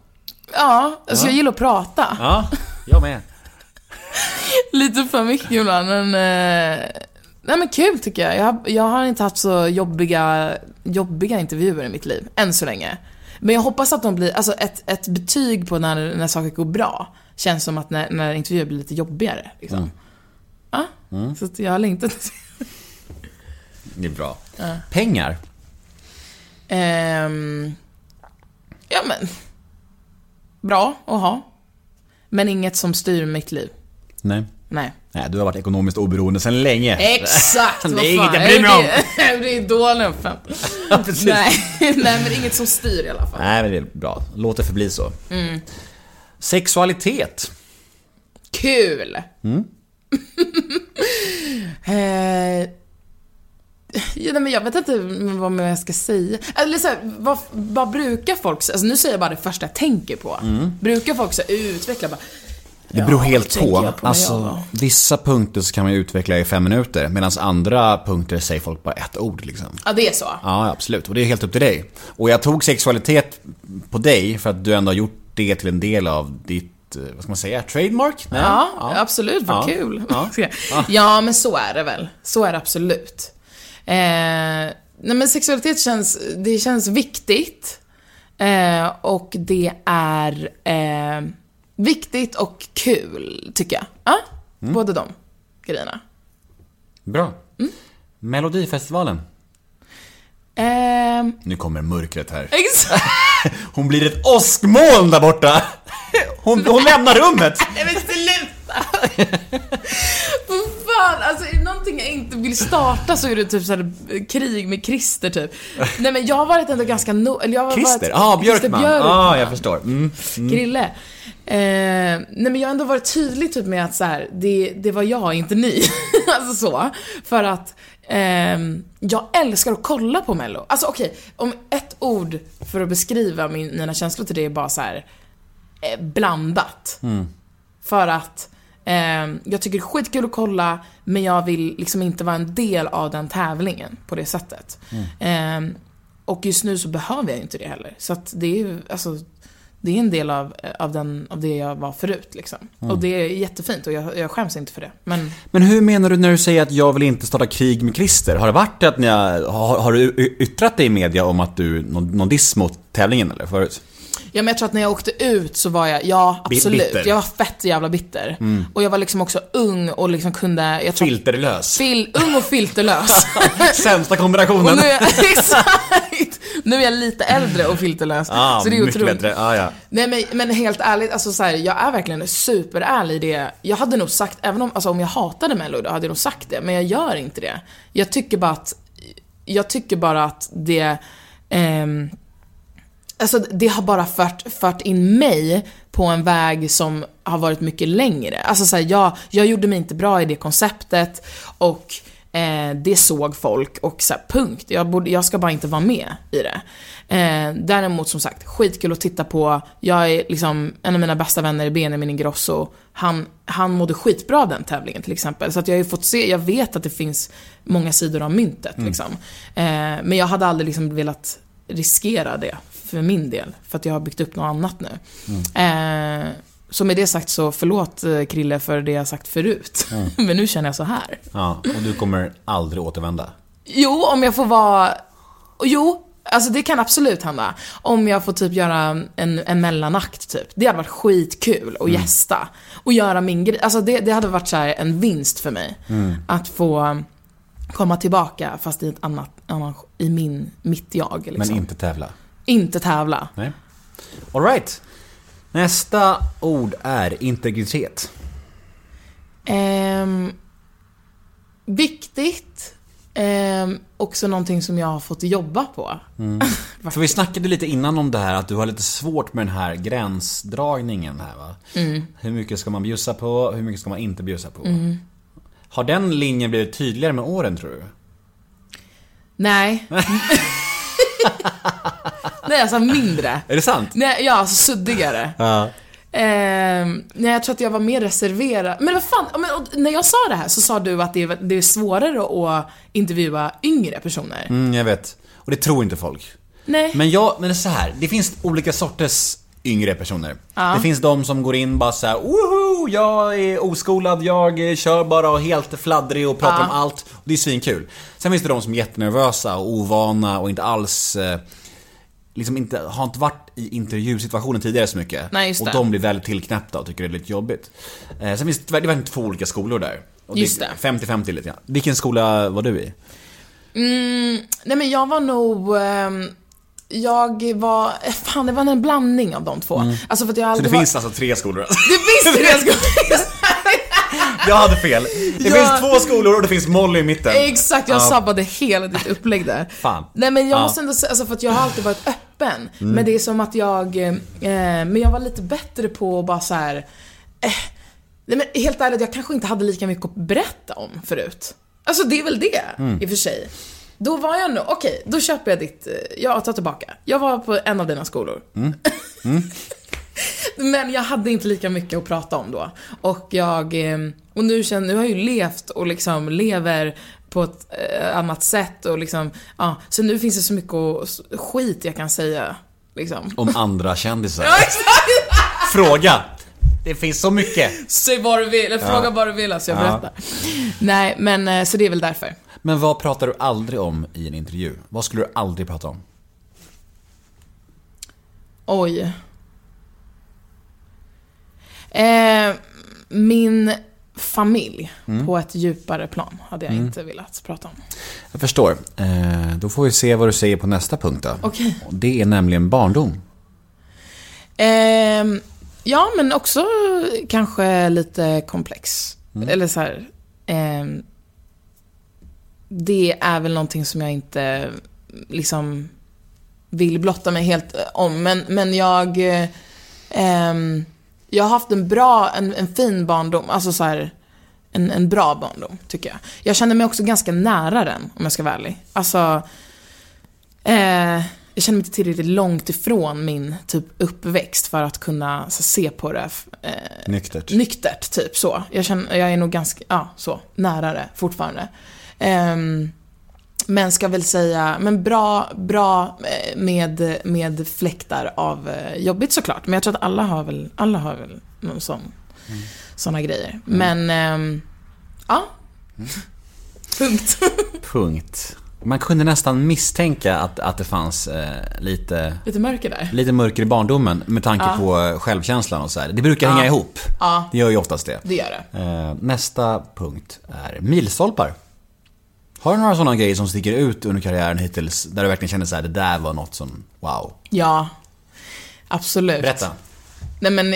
Speaker 4: Ja, alltså jag gillar att prata.
Speaker 1: Ja, jag med.
Speaker 4: Lite för mycket ibland, men... Eh, nej men kul tycker jag. jag. Jag har inte haft så jobbiga, jobbiga intervjuer i mitt liv, än så länge. Men jag hoppas att de blir, alltså ett, ett betyg på när, när saker går bra, känns som att när, när intervjuer blir lite jobbigare. Liksom. Ja, så att jag har längtat.
Speaker 1: Det är bra. Pengar?
Speaker 4: Ehm, ja men, bra att ha. Men inget som styr mitt liv.
Speaker 1: Nej.
Speaker 4: Nej.
Speaker 1: Nej, du har varit ekonomiskt oberoende sedan länge.
Speaker 4: Exakt!
Speaker 1: Det är inget jag bryr mig om.
Speaker 4: Det är- idolnumpen.
Speaker 1: precis.
Speaker 4: Nej, nej, men inget som styr i alla fall.
Speaker 1: Nej, men det är bra. Låt det förbli så. Sexualitet?
Speaker 4: Kul!
Speaker 1: Mm.
Speaker 4: eh, ja, nej, men jag vet inte vad jag ska säga. Eller så här, vad, vad brukar folk? Alltså, nu säger jag bara det första jag tänker på.
Speaker 1: Mm.
Speaker 4: Brukar folk så utveckla bara,
Speaker 1: Det beror
Speaker 4: Ja,
Speaker 1: helt på.
Speaker 4: på
Speaker 1: alltså, vissa punkter så kan man ju utveckla i fem minuter, medan andra punkter säger folk bara ett ord liksom.
Speaker 4: ja det är så.
Speaker 1: Ja, absolut. Och det är helt upp till dig. Och jag tog sexualitet på dig för att du ändå har gjort det till en del av ditt, eh, vad ska man säga, trademark? Nej?
Speaker 4: Ja, absolut. Vad
Speaker 1: Ja.
Speaker 4: kul.
Speaker 1: Ja.
Speaker 4: Ja. men så är det väl. Så är det absolut. Eh, nej, men sexualitet känns, det känns viktigt. Eh, och det är eh, viktigt och kul, tycker jag. Ja,
Speaker 1: Mm.
Speaker 4: både de grejerna.
Speaker 1: Bra.
Speaker 4: Mm.
Speaker 1: Melodifestivalen.
Speaker 4: Eh,
Speaker 1: Nu kommer mörkret här.
Speaker 4: exakt.
Speaker 1: Hon blir ett åskmoln där borta! Hon, hon lämnar rummet!
Speaker 4: Nej men sluta! Fan, alltså är det någonting jag inte vill starta så är det typ såhär krig med Christer typ. Nej men jag har varit ändå ganska no... eller jag har
Speaker 1: Christer? Ja, ah, Björkman. Ja,
Speaker 4: Björkman.
Speaker 1: ah, jag förstår. Mm.
Speaker 4: Grille. Eh, nej men jag har ändå varit tydlig typ med att så här, det, det var jag, inte ni. alltså så. För att ehm, jag älskar att kolla på mello. Alltså okej, om ett ord för att beskriva min, mina känslor till det är bara så här eh, blandat. För att jag tycker det är skitkul att kolla, men jag vill liksom inte vara en del av den tävlingen på det sättet. Ehm, och just nu så behöver jag inte det heller. Så att det är ju, alltså, det är en del av, av, den, av det jag var förut liksom. Och det är jättefint och jag, jag skäms inte för det. Men
Speaker 1: Men hur menar du när du säger att jag vill inte starta krig med Christer? Har det varit att ni har, har, har du yttrat dig i media om att du, någon, någon diss mot tävlingen eller förut?
Speaker 4: Ja men jag tror att när jag åkte ut så var jag, ja absolut.
Speaker 1: bitter.
Speaker 4: Jag var fett jävla bitter. Och jag var liksom också ung och liksom kunde, jag tror
Speaker 1: Filterlös.
Speaker 4: Fil, ung och filterlös.
Speaker 1: Sämsta
Speaker 4: och
Speaker 1: kombinationen.
Speaker 4: nu är jag, exakt! Nu är jag lite äldre och filterlös.
Speaker 1: Ah,
Speaker 4: så det är
Speaker 1: mycket
Speaker 4: otroligt.
Speaker 1: bättre. Ah, ja.
Speaker 4: Nej men, men helt ärligt, alltså så här, jag är verkligen superärlig i det. Jag hade nog sagt, även om, alltså, om jag hatade Mello, då hade jag nog sagt det. Men jag gör inte det. Jag tycker bara att, jag tycker bara att det, ehm, Alltså det har bara fört, fört in mig på en väg som har varit mycket längre. Alltså så här, jag, jag gjorde mig inte bra i det konceptet och eh, det såg folk och så här, punkt. Jag, borde, jag ska bara inte vara med i det. Eh, däremot som sagt, skitkul att titta på. Jag är liksom, en av mina bästa vänner är Benjamin Ingrosso. Han, han mådde skitbra av den tävlingen till exempel. Så att jag har ju fått se, jag vet att det finns många sidor av myntet liksom. Eh, men jag hade aldrig liksom velat riskera det för min del. För att jag har byggt upp något annat nu. Eh, så med det sagt så, förlåt eh, Krille för det jag sagt förut. Men nu känner jag så här.
Speaker 1: ja. Och du kommer aldrig återvända.
Speaker 4: Jo, om jag får vara... Jo, alltså det kan absolut hända. Om jag får typ göra en, en mellanakt typ. Det hade varit skitkul att gästa. Och göra min grej. Alltså det, det hade varit så här en vinst för mig. Att få komma tillbaka fast i ett annat, annan, i min, mitt jag liksom.
Speaker 1: Men inte tävla.
Speaker 4: Inte tävla.
Speaker 1: Nej. Alright. Nästa ord är integritet.
Speaker 4: Ehm, viktigt. Ehm, också någonting som jag har fått jobba på.
Speaker 1: För vi snackade lite innan om det här att du har lite svårt med den här gränsdragningen här va? Hur mycket ska man bjussa på, hur mycket ska man inte bjussa på? Har den linjen blivit tydligare med åren tror du?
Speaker 4: Nej. Nej, alltså mindre.
Speaker 1: Är det sant?
Speaker 4: Nej, ja, alltså suddigare.
Speaker 1: Ja.
Speaker 4: Ehm, nej, jag tror att jag var mer reserverad. Men vad fan, ja, men, och när jag sa det här så sa du att det är, det är svårare att intervjua yngre personer.
Speaker 1: Mm, jag vet. Och det tror inte folk.
Speaker 4: Nej.
Speaker 1: Men jag, men det är så här. det finns olika sorters yngre personer. Det finns de som går in bara så här: woho, jag är oskolad, jag eh, kör bara och helt fladdrig och pratar
Speaker 4: Ja.
Speaker 1: om allt. Och det är svinkul. Sen finns det de som är jättenervösa och ovana och inte alls eh, Liksom inte, har inte varit i intervjusituationen tidigare så mycket.
Speaker 4: Nej, just
Speaker 1: och de blir väldigt tillknäppta och tycker det är lite jobbigt. Eh, sen finns det, det verkligen två olika skolor där. Och
Speaker 4: Just
Speaker 1: det. 50-50 lite grann. Vilken skola var du i?
Speaker 4: Mm, nej men jag var nog... ehm, jag var... eh, Fan, det var en blandning av de två. Alltså för att jag
Speaker 1: Mm. Så
Speaker 4: aldrig
Speaker 1: det
Speaker 4: var-
Speaker 1: finns alltså tre skolor?
Speaker 4: Det finns tre skolor.
Speaker 1: Jag hade fel. Det
Speaker 4: Ja.
Speaker 1: finns två skolor och det finns Molly i mitten.
Speaker 4: Exakt, jag
Speaker 1: Ja.
Speaker 4: sabbade hela ditt upplägg där.
Speaker 1: Fan.
Speaker 4: Nej men jag
Speaker 1: Ja. Mm.
Speaker 4: måste ändå säga, alltså för att jag har alltid varit öppen. Men det är som att jag, eh, men jag var lite bättre på att bara så här. Eh, nej men helt ärligt, jag kanske inte hade lika mycket att berätta om förut. Alltså det är väl det,
Speaker 1: Mm.
Speaker 4: i och för sig. Då var jag nog, okej, då köper jag ditt, eh, jag tar tillbaka. Jag var på en av dina skolor.
Speaker 1: Mm.
Speaker 4: Men jag hade inte lika mycket att prata om då. Och jag, eh, och nu känner, nu har jag ju levt och liksom lever på ett eh, annat sätt och liksom, ja. Så nu finns det så mycket skit jag kan säga. Liksom.
Speaker 1: Om andra kändisar.
Speaker 4: Ja, exakt!
Speaker 1: Fråga! Det finns så mycket.
Speaker 4: Säg vad du vill, eller fråga vad du vill alltså, jag berättar. Nej, men eh, så det är väl därför.
Speaker 1: Men vad pratar du aldrig om i en intervju? Vad skulle du aldrig prata om?
Speaker 4: Oj. Eh, min familj på ett djupare plan hade jag inte velat prata om.
Speaker 1: Jag förstår. Eh, då får vi se vad du säger på nästa punkt då. Och Det är nämligen barndom.
Speaker 4: Ehm, ja, men också kanske lite komplex. Eller så här. ehm, det är väl någonting som jag inte liksom vill blotta mig helt eh, om. Men, men jag... eh, ehm, jag har haft en bra, en, en fin barndom. Alltså så här, en, en bra barndom, tycker jag. Jag känner mig också ganska nära den, om jag ska vara ärlig. Alltså... Eh, jag känner mig inte tillräckligt långt ifrån min typ uppväxt för att kunna så, se på det eh,
Speaker 1: Nyktert.
Speaker 4: nyktert, typ så. Jag, känner, jag är nog ganska, ja, så, nära det fortfarande. Ehm, men ska väl säga, men bra, bra eh, med, med fläktar av eh, jobbigt såklart. Men jag tror att alla har väl, alla har väl någon sån, såna grejer. Men, ehm, ja. Punkt.
Speaker 1: Punkt. Man kunde nästan misstänka att, att det fanns eh, lite,
Speaker 4: Lite mörker där.
Speaker 1: lite mörker i barndomen med tanke
Speaker 4: Ja.
Speaker 1: på eh, självkänslan och så här. Det brukar hänga
Speaker 4: Ja.
Speaker 1: ihop.
Speaker 4: Ja,
Speaker 1: Det gör ju oftast det.
Speaker 4: det gör det.
Speaker 1: Eh, nästa punkt är milstolpar. Har du några sådana grejer som sticker ut under karriären hittills? Där du verkligen känner så här, det där var något som, wow.
Speaker 4: Ja, absolut.
Speaker 1: Berätta.
Speaker 4: Nej men,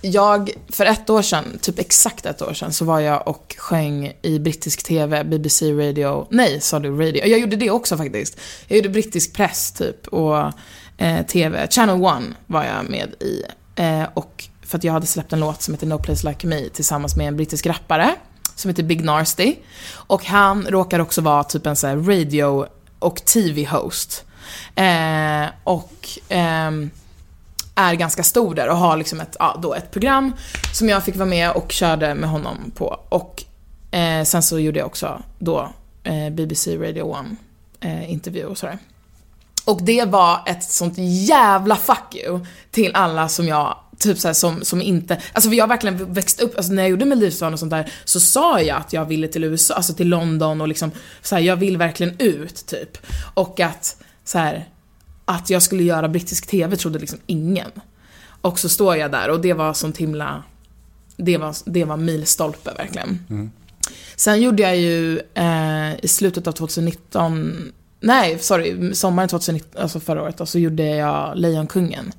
Speaker 4: jag, för ett år sedan, typ exakt ett år sedan, så var jag och sjöng i brittisk TV, BBC Radio, nej sa du radio? Jag gjorde det också faktiskt. Jag gjorde brittisk press typ och eh, TV. Channel One var jag med i. Eh, och för att jag hade släppt en låt som heter No Place Like Me tillsammans med en brittisk rappare som heter Big Narsty Och han råkar också vara typ en sån här radio och TV-host. Eh, och eh, är ganska stor där och har liksom ett, ja, då ett program som jag fick vara med och körde med honom på. Och eh, sen så gjorde jag också då eh, BBC Radio 1 eh, intervju och sådär. Och det var ett sånt jävla fuck you till alla som jag Typ såhär som, som inte, alltså för jag har verkligen växt upp, alltså när jag gjorde Melodifestivalen och sånt där så sa jag att jag ville till USA, alltså till London och liksom så här, jag vill verkligen ut typ. Och att så här, att jag skulle göra brittisk TV trodde liksom ingen. Och så står jag där och det var sånt himla, det var, det var milstolpe verkligen. Sen gjorde jag ju eh, i slutet av 2019, nej sorry, sommaren 2019, alltså förra året, och så gjorde jag Lejonkungen.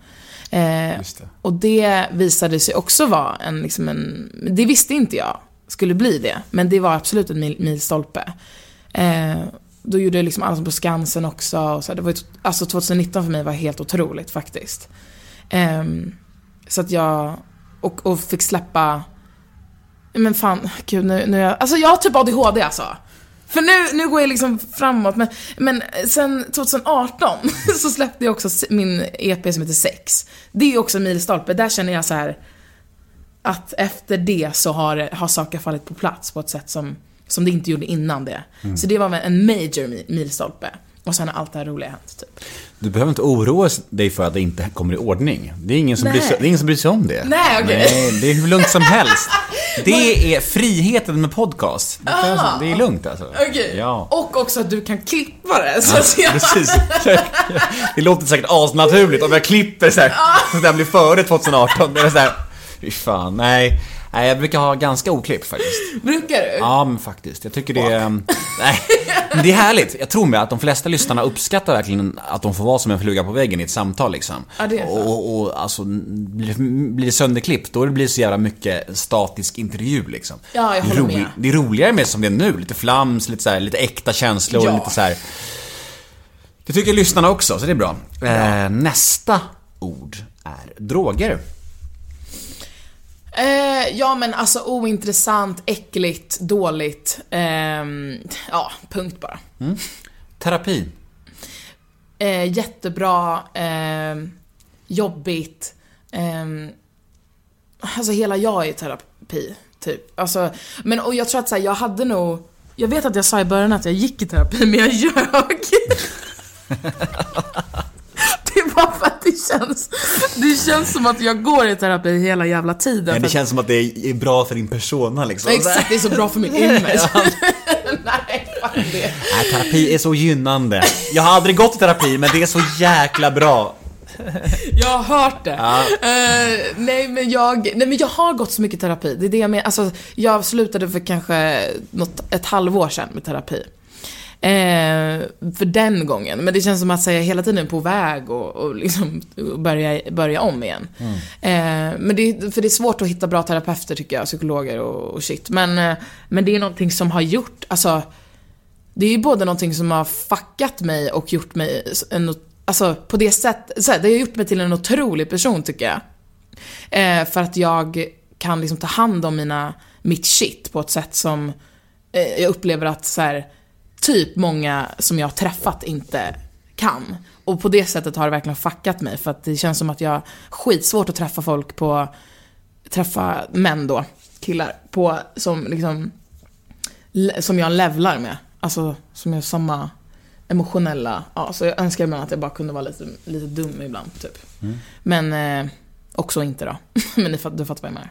Speaker 4: Eh,
Speaker 1: det.
Speaker 4: och det visade sig också vara en, liksom en, det visste inte jag skulle bli det, men det var absolut en mil, milstolpe. Eh, då gjorde jag liksom Allsång på Skansen också. Och så det var alltså 2019 för mig var helt otroligt faktiskt. Ehm, så att jag, och, och fick släppa, men fan, gud nu, nu jag, alltså jag har typ ADHD alltså. För nu, nu går jag liksom framåt, men, men sen 2018 så släppte jag också min EP som heter Sex. Det är också en milstolpe, där känner jag så här att efter det så har, har saker fallit på plats på ett sätt som, som det inte gjorde innan det. Så det var en major mi- milstolpe. Och sen har allt det här roliga hänt, typ.
Speaker 1: Du behöver inte oroa dig för att det inte kommer i ordning. Det är ingen som, bryr sig, det är ingen som bryr sig om det.
Speaker 4: Nej, okej.
Speaker 1: Nej, det är hur lugnt som helst. Det är friheten med podcast. Det, jag säga. det är lugnt alltså.
Speaker 4: Okej.
Speaker 1: Ja.
Speaker 4: Och också att du kan klippa det. Så att jag...
Speaker 1: Precis. Det låter säkert asnaturligt om jag klipper så här, så det här blir före 2018. Det är så här, fy fan, nej. Nej, jag brukar ha ganska oklippt faktiskt.
Speaker 4: Brukar du?
Speaker 1: Ja, men faktiskt. Jag tycker det är... Nej, men det är härligt. Jag tror mig att de flesta lyssnarna uppskattar verkligen att de får vara som en fluga på väggen i ett samtal liksom.
Speaker 4: Ja, det är så.
Speaker 1: och, och alltså, blir, blir det sönderklippt, då blir det så jävla mycket statisk intervju liksom.
Speaker 4: Ja, jag håller med.
Speaker 1: Det är roligare med som det är nu. Lite flams, lite, så här, lite äkta känslor,
Speaker 4: Ja.
Speaker 1: lite så här. Det tycker lyssnarna också, så det är bra. Eh, nästa ord är droger.
Speaker 4: Eh, ja men alltså ointressant, äckligt, dåligt. ehm, ja, punkt bara.
Speaker 1: Terapi.
Speaker 4: Eh, jättebra, ehm, jobbigt. ehm, alltså hela jag är terapi, typ. Alltså, men och jag tror att så här, jag hade nog... Jag vet att jag sa i början att jag gick i terapi, men jag ljög. Det var för att det känns, det känns som att jag går i terapi hela jävla tiden.
Speaker 1: Men
Speaker 4: för
Speaker 1: det känns som att det är bra för din persona liksom.
Speaker 4: Exakt, det är så bra för min image. Nej, fuck det.
Speaker 1: Nej, terapi är så gynnande. Jag har aldrig gått i terapi, men det är så jäkla bra.
Speaker 4: Jag har hört det. Eh, nej, men jag, nej men jag har gått så mycket terapi. Det är det jag menar. Alltså, jag slutade för kanske något, ett halvår sedan med terapi. Eh, för den gången. Men det känns som att säga hela tiden på väg och, och liksom börja, börja om igen. Eh, men det, för det är svårt att hitta bra terapeuter tycker jag, psykologer och, och shit. Men, eh, men det är någonting som har gjort, alltså det är ju både någonting som har fuckat mig och gjort mig en, alltså på det sättet, det har gjort mig till en otrolig person tycker jag. Eh, för att jag kan liksom ta hand om mina, mitt shit på ett sätt som eh, jag upplever att så här, typ många som jag har träffat inte kan. Och på det sättet har det verkligen fuckat mig för att det känns som att jag har skitsvårt att träffa folk på, träffa män då, killar, på, som liksom som jag levlar med. Alltså som är samma emotionella, ja så jag önskar ibland att jag bara kunde vara lite, lite dum ibland typ. Men eh, också inte då. Men ni du fattar vad jag menar.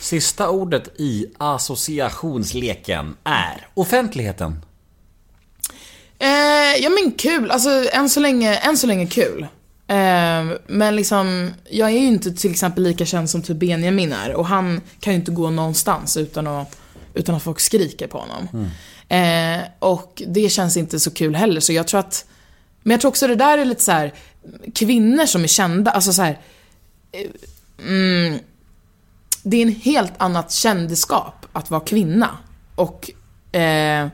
Speaker 1: Sista ordet i associationsleken är offentligheten.
Speaker 4: Eh, ja men kul, alltså än så länge, än så länge kul. Eh, men liksom, jag är ju inte till exempel lika känd som typ Benjamin är och han kan ju inte gå någonstans utan att, utan att folk skriker på honom. Eh, och det känns inte så kul heller så jag tror att, men jag tror också det där är lite så här kvinnor som är kända, alltså så här. eh, Mm, det är en helt annat kändisskap att vara kvinna. Och eh,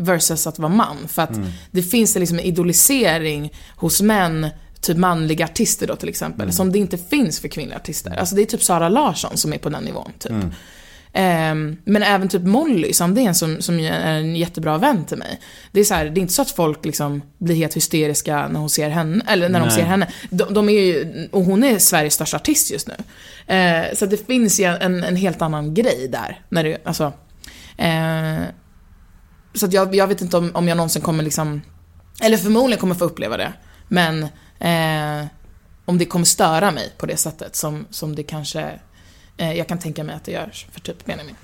Speaker 4: versus att vara man. För att det finns liksom en idolisering hos män, typ manliga artister då till exempel, som det inte finns för kvinnliga artister. Alltså det är typ Sara Larsson som är på den nivån, typ. Ehm, men även typ Molly Sandén som, som är en jättebra vän till mig. Det är så här, det är inte så att folk liksom blir helt hysteriska när hon ser henne, eller när de ser henne. De, de är ju, och hon är Sveriges största artist just nu. Eh, så det finns ju en, en helt annan grej där. När det, alltså, eh, så jag, jag vet inte om, om jag någonsin kommer liksom, eller förmodligen kommer få uppleva det. Men eh, om det kommer störa mig på det sättet som, som det kanske, eh, jag kan tänka mig att det gör för typ Benjamin.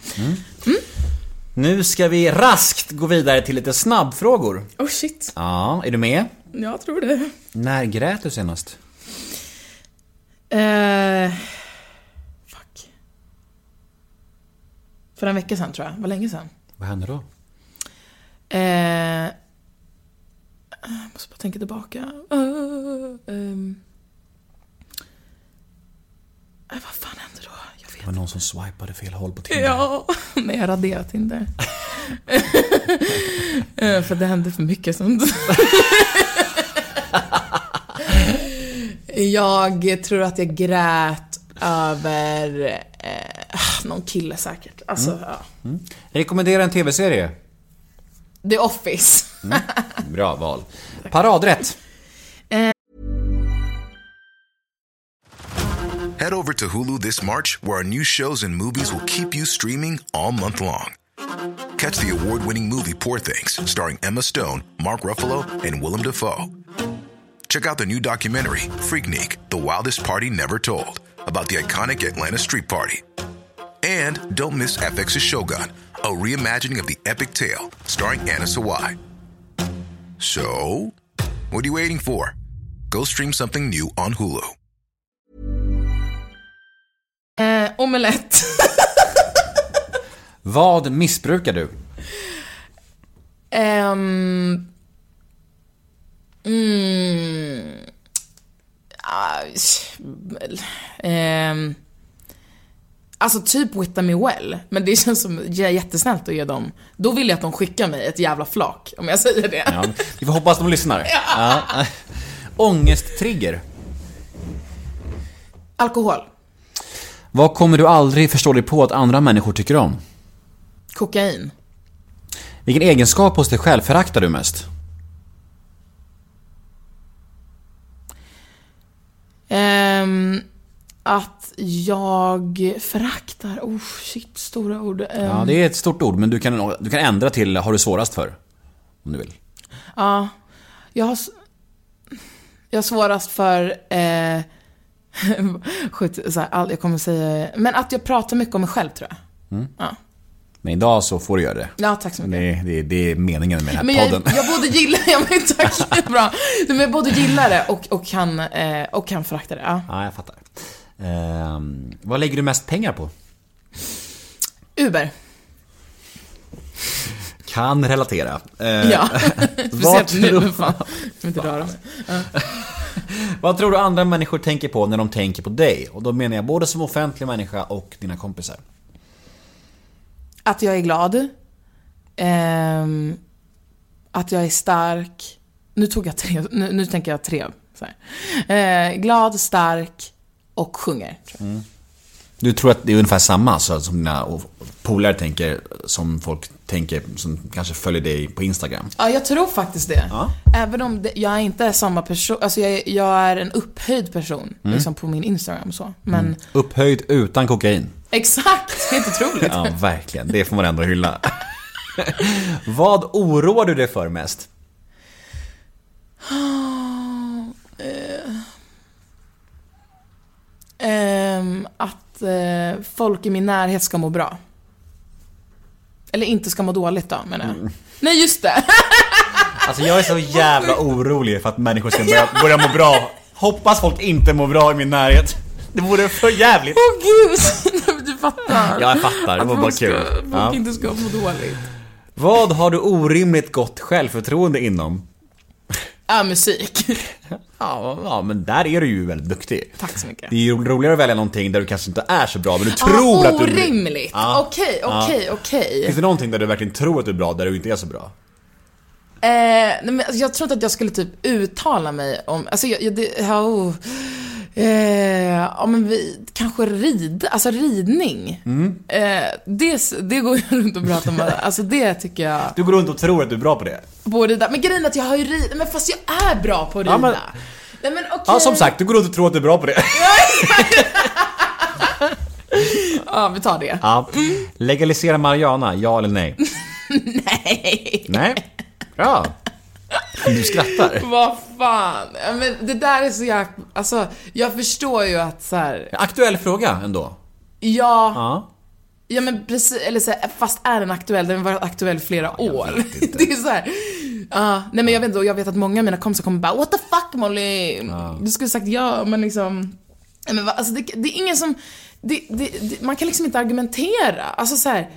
Speaker 1: Nu ska vi raskt gå vidare till lite snabbfrågor.
Speaker 4: Oh shit,
Speaker 1: Ja, är du med?
Speaker 4: jag tror det.
Speaker 1: När grät du senast?
Speaker 4: Eh, fuck. För en vecka sedan tror jag, var länge sedan.
Speaker 1: Vad hände då?
Speaker 4: Eh, jag måste bara tänka tillbaka. Uh, um, eh, vad fan hände då? Jag vet
Speaker 1: Det var någon som swipade fel håll på Tinder.
Speaker 4: Ja, nej jag har raderat Tinder. Eh, För det hände för mycket sånt. jag tror att jag grät över eh, någon kille säkert. Alltså, ja.
Speaker 1: Rekommendera en TV-serie.
Speaker 4: The Office.
Speaker 1: Bra val. Paradrätt.
Speaker 7: Head over to Hulu this March, where our new shows and movies will keep you streaming all month long. Catch the award winning movie Poor Things, starring Emma Stone, Mark Ruffalo, and Willem Dafoe. Check out the new documentary, Freaknik The Wildest Party Never Told, about the iconic Atlanta Street Party. And don't miss FX's Shogun, a reimagining of the epic tale, starring Anna Sawai. So, what are you waiting for? Go stream something new on Hulu.
Speaker 4: Eh, omelett.
Speaker 1: Vad missbrukar du?
Speaker 4: Ehm... mm, ah, ehm, alltså typ Witta Me Well, men det känns som ja, jättesnällt att ge dem. Då vill jag att de skickar mig ett jävla flak, om jag säger det.
Speaker 1: Ja, vi får hoppas de lyssnar. Ja. Ångesttrigger.
Speaker 4: Alkohol,
Speaker 1: Vad kommer du aldrig förstå dig på att andra människor tycker om?
Speaker 4: kokain,
Speaker 1: Vilken egenskap hos dig själv föraktar du mest?
Speaker 4: Ehm, att jag föraktar, oh shit, stora ord. Ehm,
Speaker 1: Ja, det är ett stort ord, men du kan, du kan ändra till har du svårast för. Om du vill.
Speaker 4: Ja, jag har, jag har svårast för, eh, skit, så här, jag kommer säga, men att jag pratar mycket om mig själv tror jag. Ja,
Speaker 1: Men idag så får du göra det.
Speaker 4: ja tack så mycket.
Speaker 1: Det, det, det är meningen med den här
Speaker 4: Men jag,
Speaker 1: podden.
Speaker 4: jag både gillar, ja men tack, bra. Men jag både gillar det och, och, kan, eh, och kan förakta det. Ja.
Speaker 1: Ja, jag fattar. Ehm, vad lägger du mest pengar på?
Speaker 4: Uber.
Speaker 1: Kan relatera. Eh,
Speaker 4: Ja.
Speaker 1: vad,
Speaker 4: Speciellt nu,
Speaker 1: tror,
Speaker 4: fan. Jag inte röra mig.
Speaker 1: vad tror du andra människor tänker på när de tänker på dig? Och då menar jag både som offentlig människa och dina kompisar.
Speaker 4: Att jag är glad. Ehm, att jag är stark. Nu tog jag tre, nu, nu tänker jag tre. Eh, glad, stark och sjunger. Tror jag.
Speaker 1: Du tror att det är ungefär samma så som dina polare tänker, som folk tänker, som kanske följer dig på Instagram?
Speaker 4: Ja, jag tror faktiskt det.
Speaker 1: Ja.
Speaker 4: Även om det, jag inte är samma person, alltså jag, är- jag är en upphöjd person
Speaker 1: Mm.
Speaker 4: liksom på min Instagram så. Men
Speaker 1: Upphöjd utan kokain.
Speaker 4: exakt, helt otroligt.
Speaker 1: Ja, verkligen. Det får man ändå hylla. Vad oroar du dig för mest?
Speaker 4: Ehm, att eh, folk i min närhet ska må bra. Eller inte ska må dåligt då, menar jag. Nej, just det!
Speaker 1: Alltså jag är så jävla orolig för att människor ska börja, börja må bra. Hoppas folk inte mår bra i min närhet. Det vore för jävligt.
Speaker 4: Åh gud! du fattar.
Speaker 1: Ja, jag fattar. Det var
Speaker 4: Att
Speaker 1: bara kul.
Speaker 4: Folk
Speaker 1: Ja.
Speaker 4: inte ska må dåligt.
Speaker 1: Vad har du orimligt gott självförtroende inom?
Speaker 4: Ja, musik.
Speaker 1: Ja, ja, men där är du ju väldigt duktig.
Speaker 4: Tack så mycket.
Speaker 1: Det är ju roligare att välja någonting där du kanske inte är så bra, men du
Speaker 4: Ah,
Speaker 1: tror att du...
Speaker 4: orimligt.
Speaker 1: Ja.
Speaker 4: Okej, okej, okej.
Speaker 1: Finns det någonting där du verkligen tror att du är bra, där du inte är så bra?
Speaker 4: Eh, nej, men jag tror inte att jag skulle typ uttala mig om, alltså jag, jag det, oh. Eh, ja men vi, kanske rid, alltså ridning.
Speaker 1: Mm.
Speaker 4: Eh, det, det går jag runt och pratar om, alltså det tycker jag,
Speaker 1: Du går runt och tror att du är bra på det.
Speaker 4: på att rida. Men grejen är att jag har ju rid, men fast jag är bra på att rida.
Speaker 1: Ja, men-
Speaker 4: Nej men okej.
Speaker 1: Ja, som sagt, du går runt och tror att du är bra på det.
Speaker 4: Ja, vi tar det.
Speaker 1: Ja. Legalisera marijuana, ja eller nej?
Speaker 4: Nej.
Speaker 1: Nej? Ja. Du skrattar.
Speaker 4: Vad fan. Men det där är så jäkla, alltså jag förstår ju att så här,
Speaker 1: Aktuell fråga ändå.
Speaker 4: ja,
Speaker 1: Ja.
Speaker 4: Ja men precis, eller så här, fast är den aktuell? Den har varit aktuell flera år. det är så här. ja, nej men jag vet inte, jag vet att många av mina kompisar kommer bara What the fuck Molly? Du skulle sagt ja, men liksom men, va, alltså, det, det är ingen som, det, det, man kan liksom inte argumentera. Alltså så här,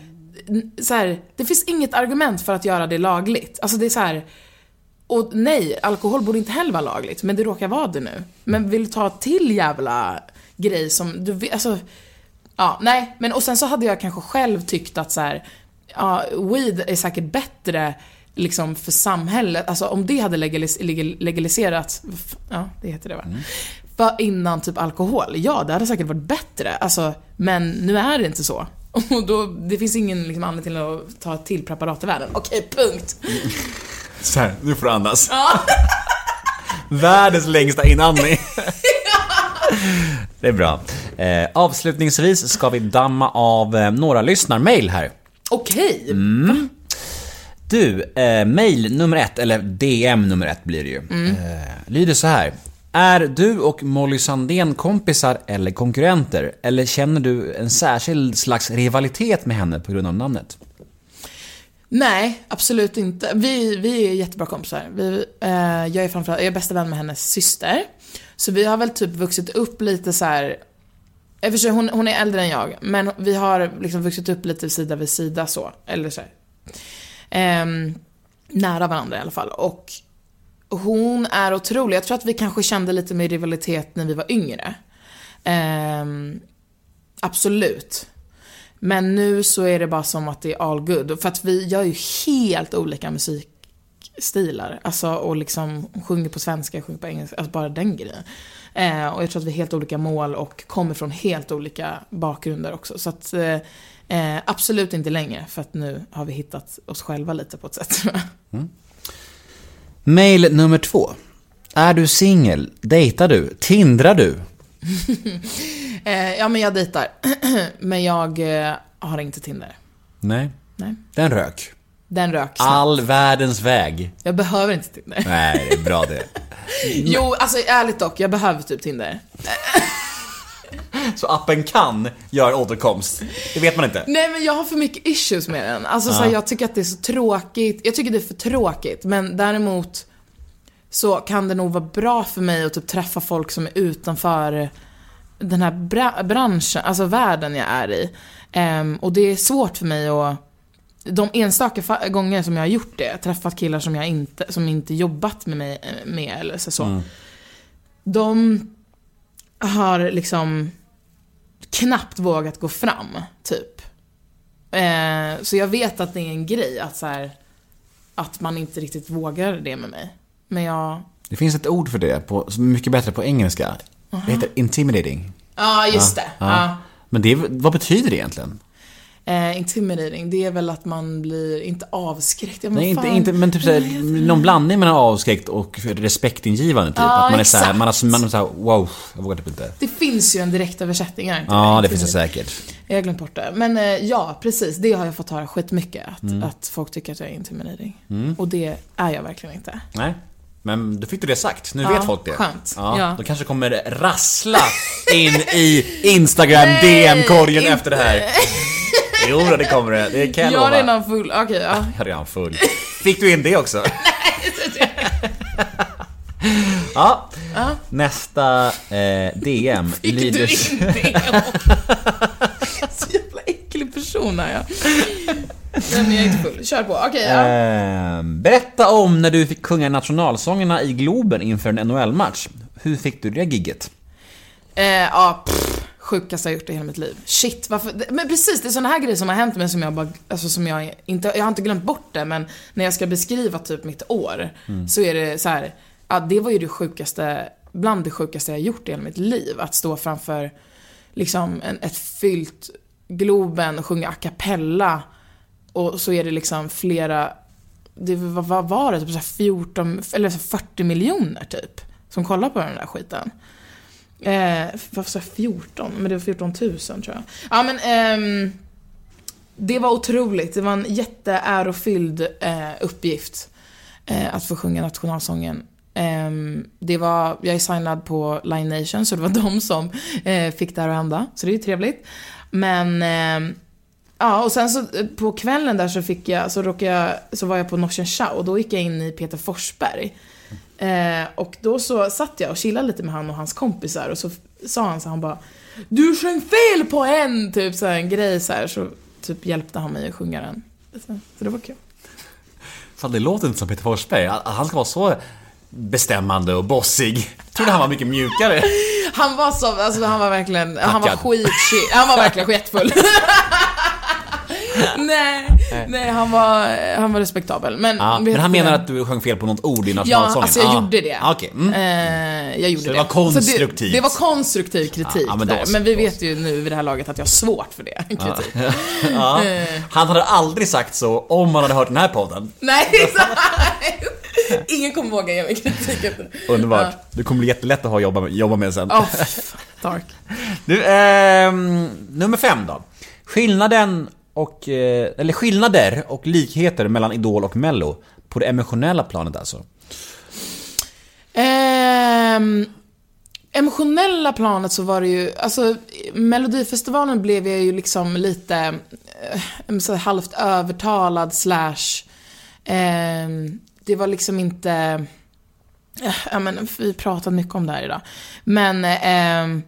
Speaker 4: så här, det finns inget argument för att göra det lagligt. Alltså det är så här. Och nej, alkohol borde inte heller vara lagligt, men det råkar vara det nu. Men vill ta till jävla grej som, du vet, alltså Ja, nej, men och sen så hade jag kanske själv tyckt att så här, ja, weed är säkert bättre liksom för samhället, alltså om det hade legalis legal legaliserats, ja det heter det va? För innan typ alkohol, ja det hade säkert varit bättre, alltså, men nu är det inte så. Och då, det finns ingen liksom, anledning till att ta till preparat i världen. Okej, punkt.
Speaker 1: Så här, nu får du andas. Världens längsta inandning. Det är bra. Eh, avslutningsvis ska vi damma av eh, några lyssnarmail här.
Speaker 4: Okej.
Speaker 1: Du, eh, mail nummer ett, eller DM nummer ett blir det ju. Eh, lyder så här. Är du och Molly Sandén kompisar eller konkurrenter? Eller känner du en särskild slags rivalitet med henne på grund av namnet?
Speaker 4: Nej, absolut inte. Vi, vi är jättebra kompisar. Vi, eh, jag är framförallt, jag är bästa vän med hennes syster. Så vi har väl typ vuxit upp lite så här. I hon, hon är äldre än jag, men vi har liksom vuxit upp lite sida vid sida så. Eller så här. Ehm, nära varandra i alla fall. Och hon är otrolig. Jag tror att vi kanske kände lite mer rivalitet när vi var yngre. Eh, absolut. Men nu så är det bara som att det är all good. För att vi gör ju helt olika musikstilar. Alltså och liksom sjunger på svenska, sjunger på engelska. Alltså bara den grejen. Eh, och jag tror att vi har helt olika mål och kommer från helt olika bakgrunder också. Så att eh, eh, absolut inte längre. För att nu har vi hittat oss själva lite på ett sätt.
Speaker 1: Mail nummer två. Är du singel? Dejtar du? Tindrar du?
Speaker 4: eh, ja men jag dejtar. men jag eh, har inte Tinder.
Speaker 1: Nej.
Speaker 4: Nej.
Speaker 1: Den rök.
Speaker 4: Den rök snabbt.
Speaker 1: All världens väg.
Speaker 4: Jag behöver inte Tinder.
Speaker 1: Nej, det är bra det.
Speaker 4: Jo, alltså ärligt dock, jag behöver typ Tinder.
Speaker 1: Så appen kan göra återkomst. Det vet man inte.
Speaker 4: Nej men jag har för mycket issues med den. Alltså så här, jag tycker att det är så tråkigt. Jag tycker det är för tråkigt. Men däremot så kan det nog vara bra för mig att typ träffa folk som är utanför den här bra- branschen, alltså världen jag är i. Ehm, och det är svårt för mig att de enstaka gånger som jag har gjort det, träffat killar som jag inte, som inte jobbat med mig eh, med eller så, så. De har liksom knappt vågat gå fram, typ. Eh, så jag vet att det är en grej att så här, att man inte riktigt vågar det med mig. Men jag...
Speaker 1: Det finns ett ord för det, på, som är mycket bättre på engelska. Det heter intimidating.
Speaker 4: Ja, just det. Ja.
Speaker 1: Men det, vad betyder det egentligen?
Speaker 4: Eh, intimidating, det är väl att man blir, inte avskräckt. Ja, men
Speaker 1: Nej, inte,
Speaker 4: fan.
Speaker 1: inte, men typ såhär, någon blandning mellan avskräckt och respektingivande typ.
Speaker 4: Ja,
Speaker 1: att man är såhär, man är, man är såhär, wow, jag vågar typ inte.
Speaker 4: Det finns ju en direktöversättning, är inte
Speaker 1: Ja, det finns det säkert.
Speaker 4: Jag har glömt bort det. Men eh, ja, precis. Det har jag fått höra skitmycket. Att,
Speaker 1: Mm.
Speaker 4: att folk tycker att jag är intimidating. Och det är jag verkligen inte.
Speaker 1: Nej. Men då fick du det sagt, nu
Speaker 4: Ja,
Speaker 1: vet folk det.
Speaker 4: skönt.
Speaker 1: Ja,
Speaker 4: Ja.
Speaker 1: Då kanske kommer rassla in i Instagram DM-korgen efter det här. Jo, det kommer det. Det kan jag
Speaker 4: Jag är
Speaker 1: lova.
Speaker 4: redan full. Okej, ja.
Speaker 1: Jag är redan full. Fick du in det också? ja. Nästa eh, DM
Speaker 4: Fick
Speaker 1: lyder...
Speaker 4: du in det? Så jävla äcklig person är jag. Nej men jag är inte full. Kör på. Okej, ja.
Speaker 1: Eh, berätta om när du fick sjunga nationalsångerna i Globen inför en NHL-match. Hur fick du det gigget?
Speaker 4: Eh, ja, pff, sjukaste jag gjort i hela mitt liv. Shit, varför? Men precis, det är såna här grejer som har hänt mig som jag bara, alltså som jag inte, jag har inte glömt bort det, men när jag ska beskriva typ mitt år, så är det så här, ja det var ju det sjukaste, bland det sjukaste jag gjort i hela mitt liv. Att stå framför, liksom, en, ett fyllt Globen och sjunga a cappella, och så är det liksom flera, det, vad, vad var det? Typ så 14, eller 40 miljoner typ, som kollar på den där skiten. Eh, varför sa jag 14? Men det var 14 000 tror jag. Ja men ehm, Det var otroligt. Det var en jätteärofylld eh, uppgift. Eh, att få sjunga nationalsången. Ehm, det var, jag är signad på Line Nation så det var de som eh, fick det här att hända. Så det är ju trevligt. Men ehm, Ja, och sen så eh, på kvällen där så fick jag, så råkade jag, så var jag på Norsen Chow och då gick jag in i Peter Forsberg. Eh, och då så satt jag och chillade lite med han och hans kompisar och så sa han så han bara Du sjöng fel på en! Typ så här, en grej så här, så typ hjälpte han mig att sjunga den. Så, så det var kul.
Speaker 1: Fan, det låter inte som Peter Forsberg. Han ska vara så bestämmande och bossig. Jag trodde han var mycket mjukare.
Speaker 4: Han var så, alltså han var verkligen, han var
Speaker 1: Tackad.
Speaker 4: skitchill. Han var verkligen skitfull. nej, nej han var, han var respektabel. Men,
Speaker 1: Ja,
Speaker 4: vet
Speaker 1: men han menar att du sjöng fel på något ord i
Speaker 4: Ja,
Speaker 1: nationalsången?
Speaker 4: alltså jag
Speaker 1: Ah.
Speaker 4: gjorde det.
Speaker 1: Ah, Okej. Mm.
Speaker 4: Eh, jag gjorde
Speaker 1: Så det var konstruktivt.
Speaker 4: Så det, det var konstruktiv kritik
Speaker 1: Ja, men då
Speaker 4: där.
Speaker 1: så,
Speaker 4: Men vi
Speaker 1: då
Speaker 4: vet ju nu vid det här laget att jag har svårt för det. Kritik.
Speaker 1: Ja.
Speaker 4: Eh.
Speaker 1: Han hade aldrig sagt så om han hade hört den här podden.
Speaker 4: Nej, så- Ingen kommer våga ge mig kritik efter det.
Speaker 1: Underbart. Det kommer bli jättelätt att ha jobba med, jobba med sen.
Speaker 4: Ja, oh, dark.
Speaker 1: Nu, ehm, nummer fem då. Skillnaden och, eh, eller skillnader och likheter mellan Idol och Mello. På det emotionella planet alltså.
Speaker 4: Ehm, emotionella planet så var det ju, alltså Melodifestivalen blev jag ju liksom lite eh, så här halvt övertalad slash ehm, det var liksom inte, eh, ja men vi pratade mycket om det här idag. Men ehm,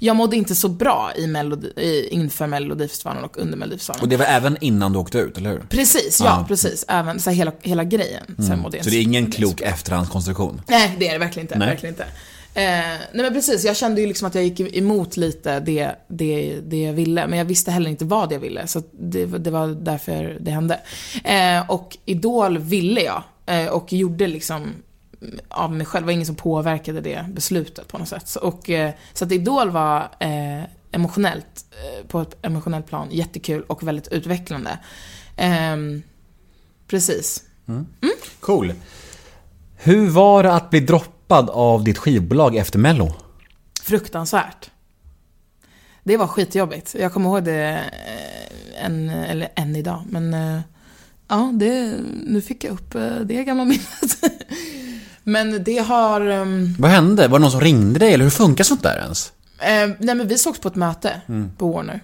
Speaker 4: jag mådde inte så bra i melodi, i, inför Melodifestivalen och under Melodifestivalen.
Speaker 1: Och det var även innan du åkte ut, eller hur?
Speaker 4: Precis, ja,
Speaker 1: Ja.
Speaker 4: precis. Även så här, hela, hela grejen. Sen mådde jag
Speaker 1: Så det är ingen
Speaker 4: så-
Speaker 1: klok efterhandskonstruktion?
Speaker 4: Nej, det är det verkligen inte.
Speaker 1: Nej.
Speaker 4: Verkligen inte. Eh, nej men precis, jag kände ju liksom att jag gick emot lite det, det, det jag ville. Men jag visste heller inte vad jag ville. Så det, det var därför det hände. Eh, och Idol ville jag. Eh, och gjorde liksom av mig själv. Det var ingen som påverkade det beslutet på något sätt. Så, och, eh, så att Idol var eh, emotionellt, eh, på ett emotionellt plan, jättekul och väldigt utvecklande. Ehm, precis.
Speaker 1: Cool. Hur var det att bli droppad av ditt skivbolag efter mello?
Speaker 4: Fruktansvärt. Det var skitjobbigt. Jag kommer ihåg det eh, än, eller än idag. Men eh, ja, det, nu fick jag upp eh, det gamla minnet. Men det har... ehm,
Speaker 1: Vad hände? Var det någon som ringde dig, eller hur funkar sånt där ens?
Speaker 4: Eh, nej men vi sågs på ett möte på Warner.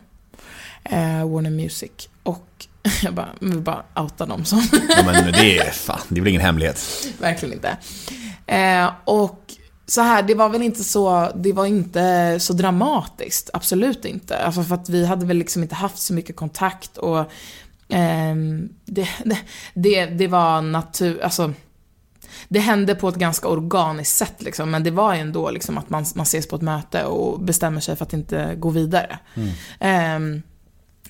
Speaker 4: Eh, Warner Music. Och jag bara, vi bara outa dem som
Speaker 1: Ja, men det är fan, det är väl ingen hemlighet?
Speaker 4: verkligen inte. Eh, och så här, det var väl inte så, det var inte så dramatiskt. Absolut inte. Alltså för att vi hade väl liksom inte haft så mycket kontakt och ehm, det, det, det, det var natur, alltså det hände på ett ganska organiskt sätt liksom, men det var ju ändå liksom att man, man ses på ett möte och bestämmer sig för att inte gå vidare. Ehm,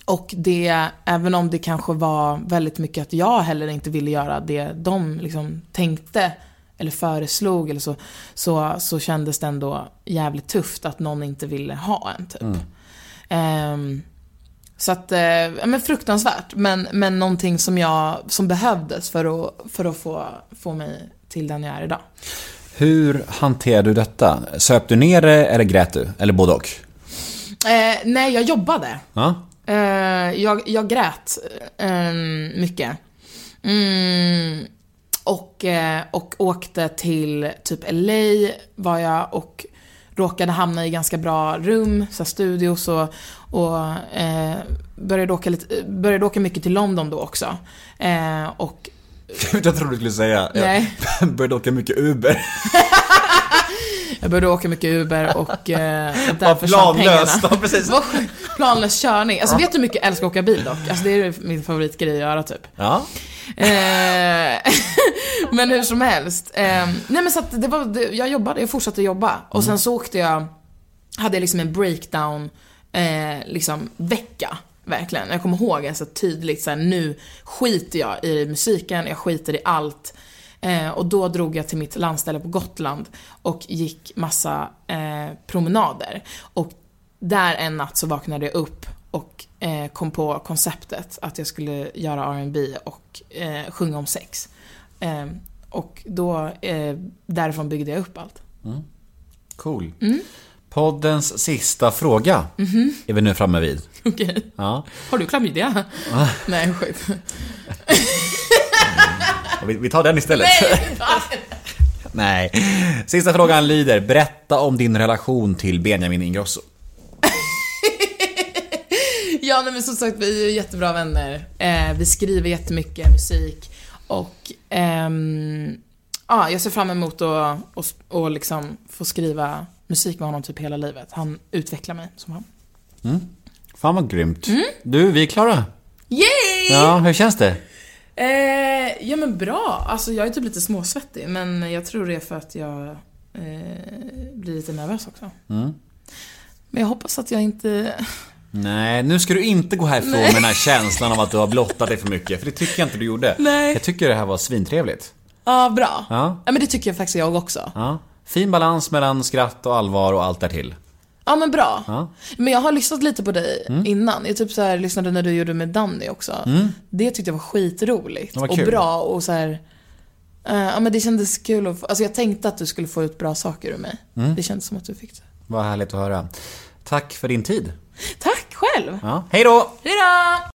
Speaker 4: och det, även om det kanske var väldigt mycket att jag heller inte ville göra det de liksom tänkte eller föreslog eller så, så, så kändes det ändå jävligt tufft att någon inte ville ha en typ. Ehm, så att, eh, ja men fruktansvärt. Men, men någonting som jag, som behövdes för att, för att få, få mig till den jag är idag.
Speaker 1: Hur hanterade du detta? Söp du ner det, eller grät du? Eller både och?
Speaker 4: Eh, nej, jag jobbade.
Speaker 1: Ja?
Speaker 4: Eh, jag, jag grät eh, mycket. Mm, och, eh, och åkte till typ LA var jag och råkade hamna i ganska bra rum, så studios och, och eh, började, åka lite, började åka mycket till London då också. Eh, och
Speaker 1: Jag trodde du skulle säga,
Speaker 4: Nej.
Speaker 1: jag började åka mycket Uber.
Speaker 4: jag började åka mycket Uber och eh, där försvann pengarna.
Speaker 1: Ja, precis.
Speaker 4: Planlös körning. Alltså vet du hur mycket jag älskar att åka bil dock? Alltså det är min favoritgrej att göra typ.
Speaker 1: Ja.
Speaker 4: Eh, men hur som helst. Eh, nej men så att det var, jag jobbade, jag fortsatte jobba. Och sen så åkte jag, hade jag liksom en breakdown, eh, liksom vecka. Verkligen. Jag kommer ihåg det så tydligt så här, nu skiter jag i musiken, jag skiter i allt. Eh, och då drog jag till mitt landställe på Gotland och gick massa eh, promenader. Och där en natt så vaknade jag upp och eh, kom på konceptet att jag skulle göra R&B och eh, sjunga om sex. Eh, och då, eh, därifrån byggde jag upp allt.
Speaker 1: Cool.
Speaker 4: Mm.
Speaker 1: Poddens sista fråga
Speaker 4: Mhm.
Speaker 1: är vi nu framme vid.
Speaker 4: Okej.
Speaker 1: Ja.
Speaker 4: Har du klamydia? Nej, skit.
Speaker 1: Vi, vi tar den istället. Nej. Sista frågan lyder, berätta om din relation till Benjamin Ingrosso.
Speaker 4: Ja, nej, men som sagt, vi är ju jättebra vänner. Eh, vi skriver jättemycket musik. Och ehm, ja, jag ser fram emot att och, och liksom få skriva musik med honom typ hela livet. Han utvecklar mig som han.
Speaker 1: Fan vad grymt.
Speaker 4: Mm.
Speaker 1: Du, vi är klara.
Speaker 4: Yay!
Speaker 1: Ja, hur känns det?
Speaker 4: Eh, ja men bra. Alltså jag är typ lite småsvettig men jag tror det är för att jag eh, blir lite nervös också.
Speaker 1: Mm.
Speaker 4: Men jag hoppas att jag inte...
Speaker 1: Nej, nu ska du inte gå härifrån med den här känslan av att du har blottat dig för mycket. För det tycker jag inte du gjorde.
Speaker 4: Nej.
Speaker 1: Jag tycker det här var svintrevligt.
Speaker 4: Ja, bra.
Speaker 1: Ja.
Speaker 4: ja men det tycker jag faktiskt jag också.
Speaker 1: Ja. Fin balans mellan skratt och allvar och allt därtill.
Speaker 4: Ja men bra.
Speaker 1: Ja.
Speaker 4: Men jag har lyssnat lite på dig innan. Jag typ så här, lyssnade när du gjorde med Danny också. Det tyckte jag var skitroligt.
Speaker 1: Var
Speaker 4: och
Speaker 1: kul.
Speaker 4: bra och så här. eh, ja men det kändes kul att få, Alltså jag tänkte att du skulle få ut bra saker ur mig. Det kändes som att du fick det.
Speaker 1: Vad härligt att höra. Tack för din tid.
Speaker 4: Tack själv!
Speaker 1: Ja. Hej då!
Speaker 4: Hejdå!